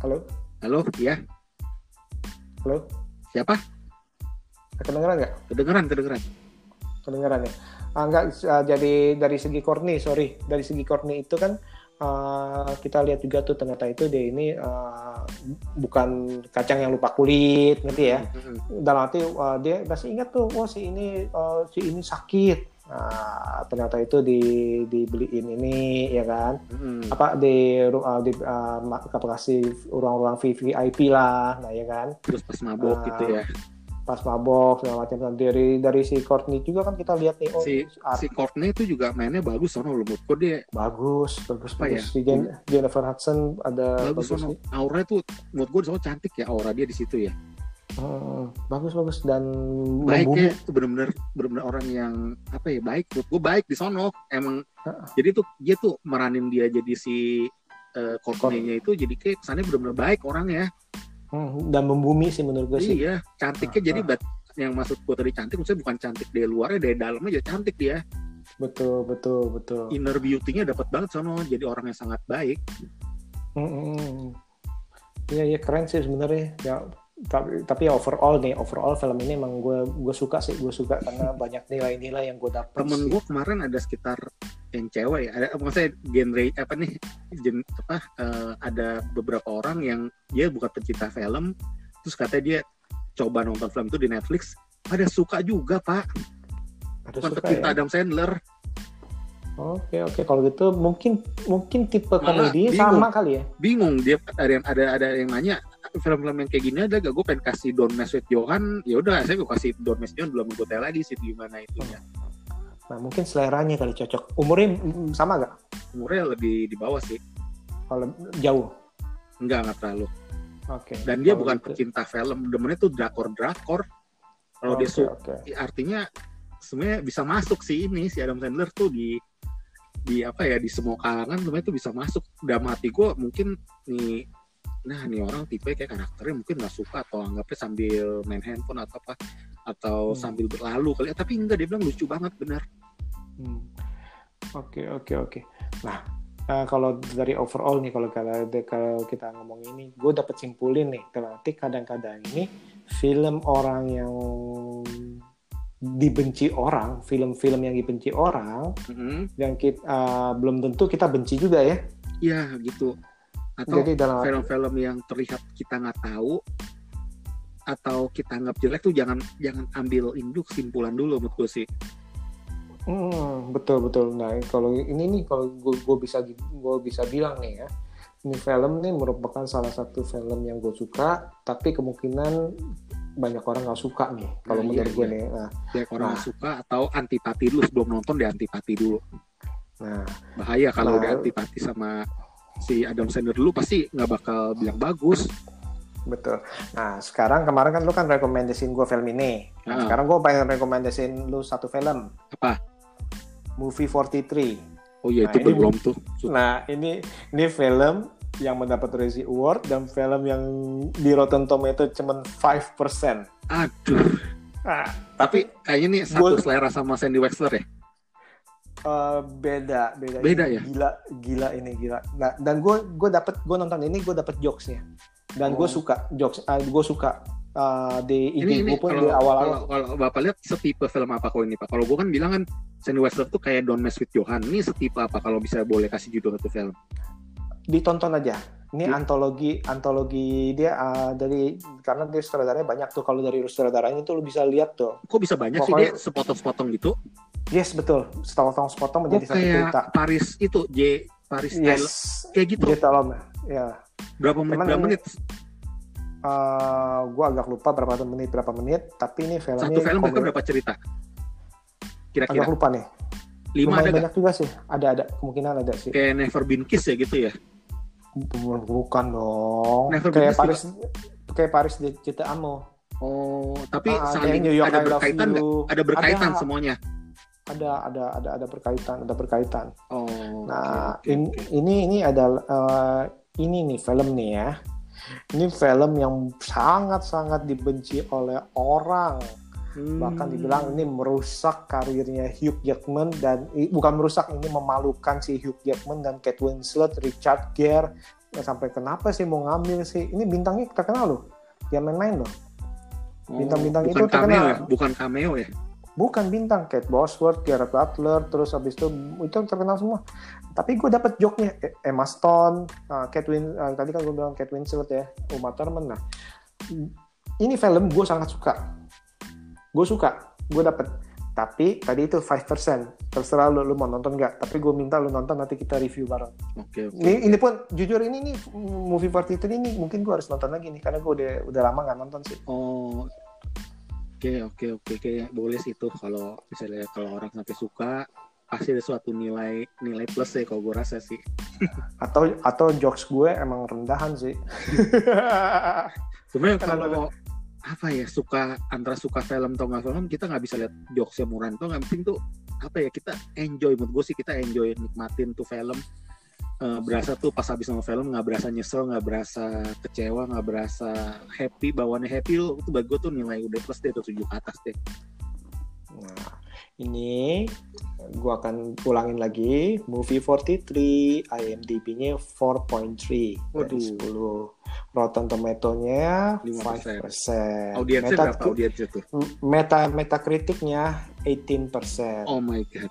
Speaker 1: Halo,
Speaker 2: halo iya
Speaker 1: halo.
Speaker 2: siapa
Speaker 1: Kedengeran nggak?
Speaker 2: kedengeran kedengeran
Speaker 1: Kedengeran ya. Ah, enggak, ah, jadi dari segi Courtney, sorry, dari segi Courtney itu kan ah, kita lihat juga tuh ternyata itu dia ini ah, bukan kacang yang lupa kulit, ngerti ya?
Speaker 2: Mm-mm.
Speaker 1: dalam arti uh, dia masih ingat tuh wah si ini uh, si ini sakit nah, ternyata itu di dibeliin ini ya kan?
Speaker 2: Mm-mm.
Speaker 1: apa di uh, di uh, ruang-ruang VIP lah nah ya kan?
Speaker 2: Terus pas mabok
Speaker 1: Ah,
Speaker 2: gitu ya?
Speaker 1: pas mabok segala macam. Nah, dari dari si Courtney juga kan kita lihat nih oh
Speaker 2: si
Speaker 1: art-
Speaker 2: si Courtney itu juga mainnya bagus sono lu menurutku dia.
Speaker 1: Bagus bagus
Speaker 2: Apa ya?
Speaker 1: bagus si Jen- Jennifer Hudson ada
Speaker 2: bagus
Speaker 1: bagus,
Speaker 2: sono.
Speaker 1: sih.
Speaker 2: auranya tuh menurut gue sono cantik ya aura dia di situ ya
Speaker 1: Hmm, bagus bagus. Dan
Speaker 2: baiknya
Speaker 1: membumi
Speaker 2: tuh bener-bener bener-bener orang yang apa ya baik. Menurut gue baik di sono. Emang
Speaker 1: Heeh.
Speaker 2: jadi tuh dia tuh meranin dia jadi si uh, Courtney-nya itu jadi kayak kesannya bener-bener baik orangnya.
Speaker 1: Hmm, dan membumi sih menurut gue sih.
Speaker 2: Iya cantiknya
Speaker 1: Ah,
Speaker 2: jadi yang maksud gue tadi cantik maksudnya bukan cantik dari luarnya dari dalamnya jadi cantik dia.
Speaker 1: Betul betul betul.
Speaker 2: Inner beauty-nya dapat banget sono jadi orang yang sangat baik.
Speaker 1: Hmm, Iya iya keren sih sebenarnya. Ya tapi tapi overall nih overall film ini emang gue gue suka sih. Gue suka karena banyak nilai-nilai yang gue dapet
Speaker 2: temen gue kemarin ada sekitar yang cewek ya. Ada maksudnya genre apa nih? Gen, apa eh, ada beberapa orang yang dia bukan pencinta film terus katanya dia coba nonton film itu di Netflix ada suka juga pak.
Speaker 1: Ada
Speaker 2: bukan
Speaker 1: suka
Speaker 2: pecinta
Speaker 1: ya.
Speaker 2: Adam Sandler.
Speaker 1: Oke oke. Kalau gitu mungkin mungkin tipe
Speaker 2: Malah
Speaker 1: komedi
Speaker 2: bingung.
Speaker 1: sama kali ya.
Speaker 2: bingung. Dia ada yang ada ada yang nanya film-film yang kayak gini ada gak gue pengen kasih Don't Mess With Johan ya udah saya gue kasih Don't Mess Johan belum gue lagi sih gimana itunya
Speaker 1: Nah mungkin seleranya kali cocok. Umurnya mm, sama gak?
Speaker 2: umurnya lebih di bawah sih
Speaker 1: Kalau jauh.
Speaker 2: enggak nggak terlalu
Speaker 1: Oke.
Speaker 2: dan dia
Speaker 1: Kalau
Speaker 2: bukan
Speaker 1: gitu.
Speaker 2: pecinta film demennya tuh drakor drakor kalau dia
Speaker 1: Oke,
Speaker 2: suka
Speaker 1: oke.
Speaker 2: Ya, artinya sebenarnya bisa masuk sih ini si Adam Sandler tuh di di apa ya di semua kalangan sebenarnya tuh bisa masuk dalam hati gue mungkin nih nah nih orang tipe kayak karakternya mungkin nggak suka atau anggapnya sambil main handphone atau apa atau
Speaker 1: Hmm.
Speaker 2: sambil berlalu kali ya tapi enggak dia bilang lucu banget bener
Speaker 1: Hmm. Oke oke oke. Nah eh, kalau dari overall nih kalau kalau kalau kita ngomong ini, gue dapat simpulin nih. Berarti kadang-kadang ini film orang yang dibenci orang, film-film yang dibenci orang,
Speaker 2: Mhm.
Speaker 1: yang kita eh, belum tentu kita benci juga ya.
Speaker 2: Iya gitu atau
Speaker 1: Jadi dalam
Speaker 2: film-film yang terlihat kita nggak tahu atau kita anggap jelek tuh jangan jangan ambil induk simpulan dulu menurut gue sih
Speaker 1: Hmm, betul betul. Nah kalau ini nih kalau gue gue bisa gue bisa bilang nih ya, ini film nih merupakan salah satu film yang gue suka, tapi kemungkinan banyak orang nggak suka nih kalau
Speaker 2: Nah, iya,
Speaker 1: menurut gue
Speaker 2: iya.
Speaker 1: nih. Nah,
Speaker 2: ya orang
Speaker 1: Nah.
Speaker 2: nggak suka atau antipati dulu sebelum nonton dia antipati dulu
Speaker 1: nah
Speaker 2: bahaya kalau
Speaker 1: Nah.
Speaker 2: udah antipati sama si Adam Sandler dulu pasti nggak bakal bilang bagus
Speaker 1: betul. Nah sekarang kemarin kan lu kan rekomendasiin gue film ini. Nah,
Speaker 2: Ah.
Speaker 1: sekarang gue pengen rekomendasiin lu satu film.
Speaker 2: Apa?
Speaker 1: Movie 43.
Speaker 2: oh iya
Speaker 1: Nah,
Speaker 2: itu
Speaker 1: ini-
Speaker 2: belum tuh
Speaker 1: Nah ini ini film yang mendapat Razzie Award dan film yang di Rotten Tomato cuma 5%.
Speaker 2: aduh
Speaker 1: Nah,
Speaker 2: tapi kayaknya nih satu
Speaker 1: Gua-
Speaker 2: selera sama Sandy Wexler ya
Speaker 1: Eh, beda beda
Speaker 2: Beda
Speaker 1: Ini
Speaker 2: ya?
Speaker 1: gila gila ini gila. Nah, dan gue gue dapet gue nonton ini gue dapet jokesnya. Dan gue
Speaker 2: Oh.
Speaker 1: suka jokes uh, gue suka uh, di
Speaker 2: ini
Speaker 1: gue pun
Speaker 2: kalau
Speaker 1: di
Speaker 2: kalau
Speaker 1: awal-awal
Speaker 2: kalau bapak lihat setipe film apa kau ini pak? Kalau gue kan bilang kan Sandy Westbrook tuh kayak Don't Mess with Johan ini setipe apa kalau bisa boleh kasih judul satu film?
Speaker 1: Ditonton aja. Ini
Speaker 2: Di-
Speaker 1: antologi antologi dia uh, dari karena dia sutradaranya banyak tuh. Kalau dari sutradaranya tuh lu bisa lihat tuh.
Speaker 2: Kok bisa banyak sih?
Speaker 1: Pokoknya-
Speaker 2: dia sepotong-sepotong gitu
Speaker 1: yes betul. Sepotong-sepotong
Speaker 2: kok
Speaker 1: menjadi satu cerita
Speaker 2: Paris itu J Paris
Speaker 1: yes.
Speaker 2: Kayak gitu.
Speaker 1: Dia tolong ya.
Speaker 2: Berapa menit
Speaker 1: Cuman
Speaker 2: berapa menit?
Speaker 1: uh, gue agak lupa berapa menit berapa menit tapi ini filmnya
Speaker 2: satu film itu berapa cerita?
Speaker 1: Agak
Speaker 2: kira-kira
Speaker 1: lupa nih.
Speaker 2: Lima
Speaker 1: Lumayan
Speaker 2: ada gak?
Speaker 1: banyak juga sih. Ada ada. Kemungkinan ada sih.
Speaker 2: Kayak Never Been Kiss ya gitu ya?
Speaker 1: Bukan dong.
Speaker 2: Never
Speaker 1: kayak
Speaker 2: Been
Speaker 1: Paris kayak Paris di Cita Amo.
Speaker 2: Oh tapi
Speaker 1: Ah,
Speaker 2: saling
Speaker 1: New York
Speaker 2: ada berkaitan ada berkaitan
Speaker 1: Ada.
Speaker 2: semuanya
Speaker 1: ada ada ada ada berkaitan ada berkaitan
Speaker 2: oh
Speaker 1: nah
Speaker 2: oke, oke,
Speaker 1: in- ini ini adalah eh, ini nih film nih ya. Ini film yang sangat sangat dibenci oleh orang. Bahkan
Speaker 2: Hmm.
Speaker 1: dibilang ini merusak karirnya Hugh Jackman dan i- bukan merusak ini memalukan si Hugh Jackman dan Kate Winslet, Richard Gere. Ya, sampai kenapa sih mau ngambil sih ini bintangnya terkenal loh. Dia main-main loh.
Speaker 2: Oh,
Speaker 1: bintang-bintang
Speaker 2: bukan
Speaker 1: itu
Speaker 2: cameo
Speaker 1: terkenal.
Speaker 2: ya? Bukan cameo ya
Speaker 1: bukan bintang Kate Bosworth, Gerard Butler terus habis itu itu terkenal semua. Tapi gue dapet joke-nya E- Emma Stone, uh, Kate Win, uh, tadi kan gue bilang Kate Winslet ya, Uma Thurman. Nah ini film gue sangat suka. Gue suka gue dapet. Tapi tadi itu 5% terserah lu, lu mau nonton nggak. Tapi gue minta lu nonton nanti kita review bareng.
Speaker 2: Oke oke.
Speaker 1: Ini, ini pun jujur ini nih movie party itu ini mungkin gue harus nonton lagi nih. Karena gue udah udah lama nggak nonton sih.
Speaker 2: Oh, oke oke oke boleh sih itu kalau misalnya kalau orang sampai suka pasti ada suatu nilai nilai plus ya kalau gue rasa sih.
Speaker 1: atau atau jokes gue emang rendahan sih.
Speaker 2: Sebenarnya kalau apa ya suka antara suka film atau nggak film kita nggak bisa lihat jokesnya murah. Tuh nggak penting tuh apa ya kita enjoy. Menurut gue sih kita enjoy nikmatin tuh film Eh, berasa tuh pas habis nonton film nggak berasa nyesel nggak berasa kecewa nggak berasa happy bawaannya happy lu itu gue tuh nilai udah plus deh tuh tujuh atas deh
Speaker 1: ini gua akan ulangin lagi. Movie 43, IMDb-nya 4.3 dari
Speaker 2: Waduh.
Speaker 1: 10. Rotten Tomato-nya 5%.
Speaker 2: 5%. audiensnya
Speaker 1: Meta,
Speaker 2: berapa audiensnya tuh
Speaker 1: Meta Metacritic-nya 18%.
Speaker 2: oh my god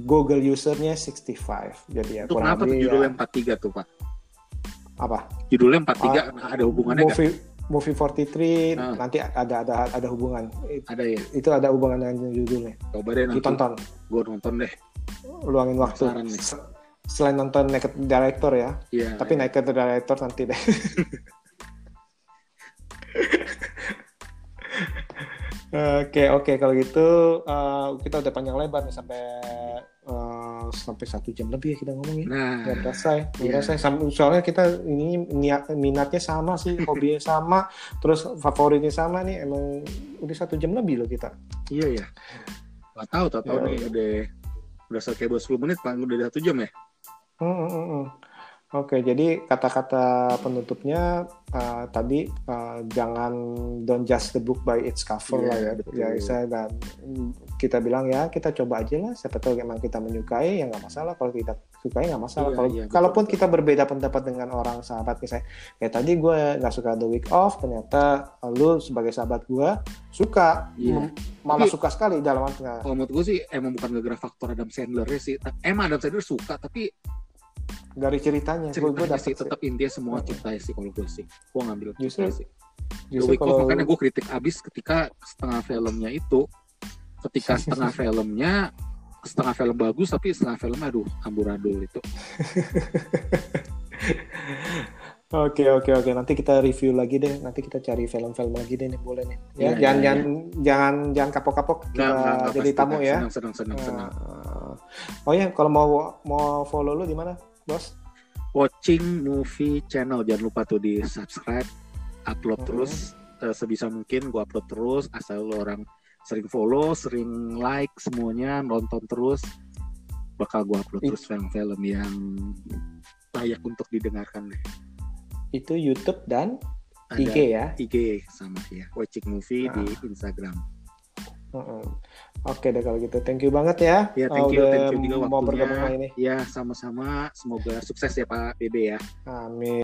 Speaker 1: Google user-nya 65. Jadi ya
Speaker 2: itu kenapa tuh judulnya
Speaker 1: ya,
Speaker 2: 43 tuh pak
Speaker 1: apa?
Speaker 2: judulnya 43
Speaker 1: Ah,
Speaker 2: ada hubungannya
Speaker 1: Movie Movie 43
Speaker 2: Ah.
Speaker 1: nanti ada ada ada hubungan.
Speaker 2: ada ya
Speaker 1: Itu ada hubungan dengan judulnya.
Speaker 2: coba deh nanti
Speaker 1: Ditonton.
Speaker 2: gue nonton deh
Speaker 1: luangin waktu selain nonton Naked Director ya
Speaker 2: Iya
Speaker 1: tapi Naked Director nanti deh Oke oke kalau gitu eh, kita udah panjang lebar nih sampai sampai satu jam lebih ya kita ngomongin
Speaker 2: nah
Speaker 1: berasa ya nggak
Speaker 2: Iya.
Speaker 1: berasa ya. Sam- soalnya kita ini niat minatnya sama sih hobinya sama terus favoritnya sama nih emang udah satu jam lebih loh kita
Speaker 2: iya ya nggak tahu tahu tahu
Speaker 1: Ya,
Speaker 2: nih udah udah kayak baru 10 menit paling udah satu jam ya
Speaker 1: Hmm, hmm, hmm, hmm. Oke, jadi kata-kata penutupnya uh, tadi uh, jangan don't judge the book by its cover
Speaker 2: Iya,
Speaker 1: lah ya.
Speaker 2: betul.
Speaker 1: Ya, saya dan kita bilang ya kita coba aja lah. Siapa tahu emang kita menyukai ya nggak masalah. Kalau kita sukai nggak masalah.
Speaker 2: Iya,
Speaker 1: Kalau
Speaker 2: iya, betul,
Speaker 1: kalaupun
Speaker 2: betul.
Speaker 1: kita berbeda pendapat dengan orang sahabat misalnya, kayak tadi gue nggak suka The Week Off, ternyata lu sebagai sahabat gue suka,
Speaker 2: Iya.
Speaker 1: mem- malah
Speaker 2: Tapi-
Speaker 1: suka sekali dalam artinya.
Speaker 2: kalau menurut gue sih emang bukan gara-gara faktor Adam Sandler sih emang Adam Sandler suka tapi
Speaker 1: dari ceritanya, gue gue
Speaker 2: ceritanya
Speaker 1: dapet
Speaker 2: sih. tetap intinya semua cerita sih kalau gue sih. Gue ngambil
Speaker 1: Justru-
Speaker 2: sih. The
Speaker 1: Justru
Speaker 2: Off
Speaker 1: kalau
Speaker 2: makanya gue kritik abis ketika setengah filmnya itu. Ketika setengah filmnya setengah film bagus tapi setengah film aduh amburadul itu.
Speaker 1: Oke oke oke. Nanti kita review lagi deh. Nanti kita cari film-film lagi deh nih boleh nih. Ya
Speaker 2: Iya,
Speaker 1: jangan
Speaker 2: iya,
Speaker 1: jangan jangan jangan kapok-kapok kita
Speaker 2: nggak,
Speaker 1: jadi tamu ya.
Speaker 2: Senang senang senang senang.
Speaker 1: Nah, oh ya kalau mau mau follow lu di mana bos.
Speaker 2: Watching movie channel jangan lupa tuh di subscribe upload terus eh, sebisa mungkin gua upload terus asal lo orang sering follow sering like semuanya nonton terus bakal gua upload
Speaker 1: It-
Speaker 2: terus film-film yang layak untuk didengarkan deh.
Speaker 1: Itu YouTube dan
Speaker 2: ada
Speaker 1: IG ya?
Speaker 2: IG sama ya watching movie
Speaker 1: Ah.
Speaker 2: di Instagram
Speaker 1: Oke deh kalau gitu. Thank you banget ya.
Speaker 2: Ya thank you thank you juga
Speaker 1: mau bergabung ini.
Speaker 2: Ya sama-sama. Semoga sukses ya Pak Bebe ya.
Speaker 1: Amin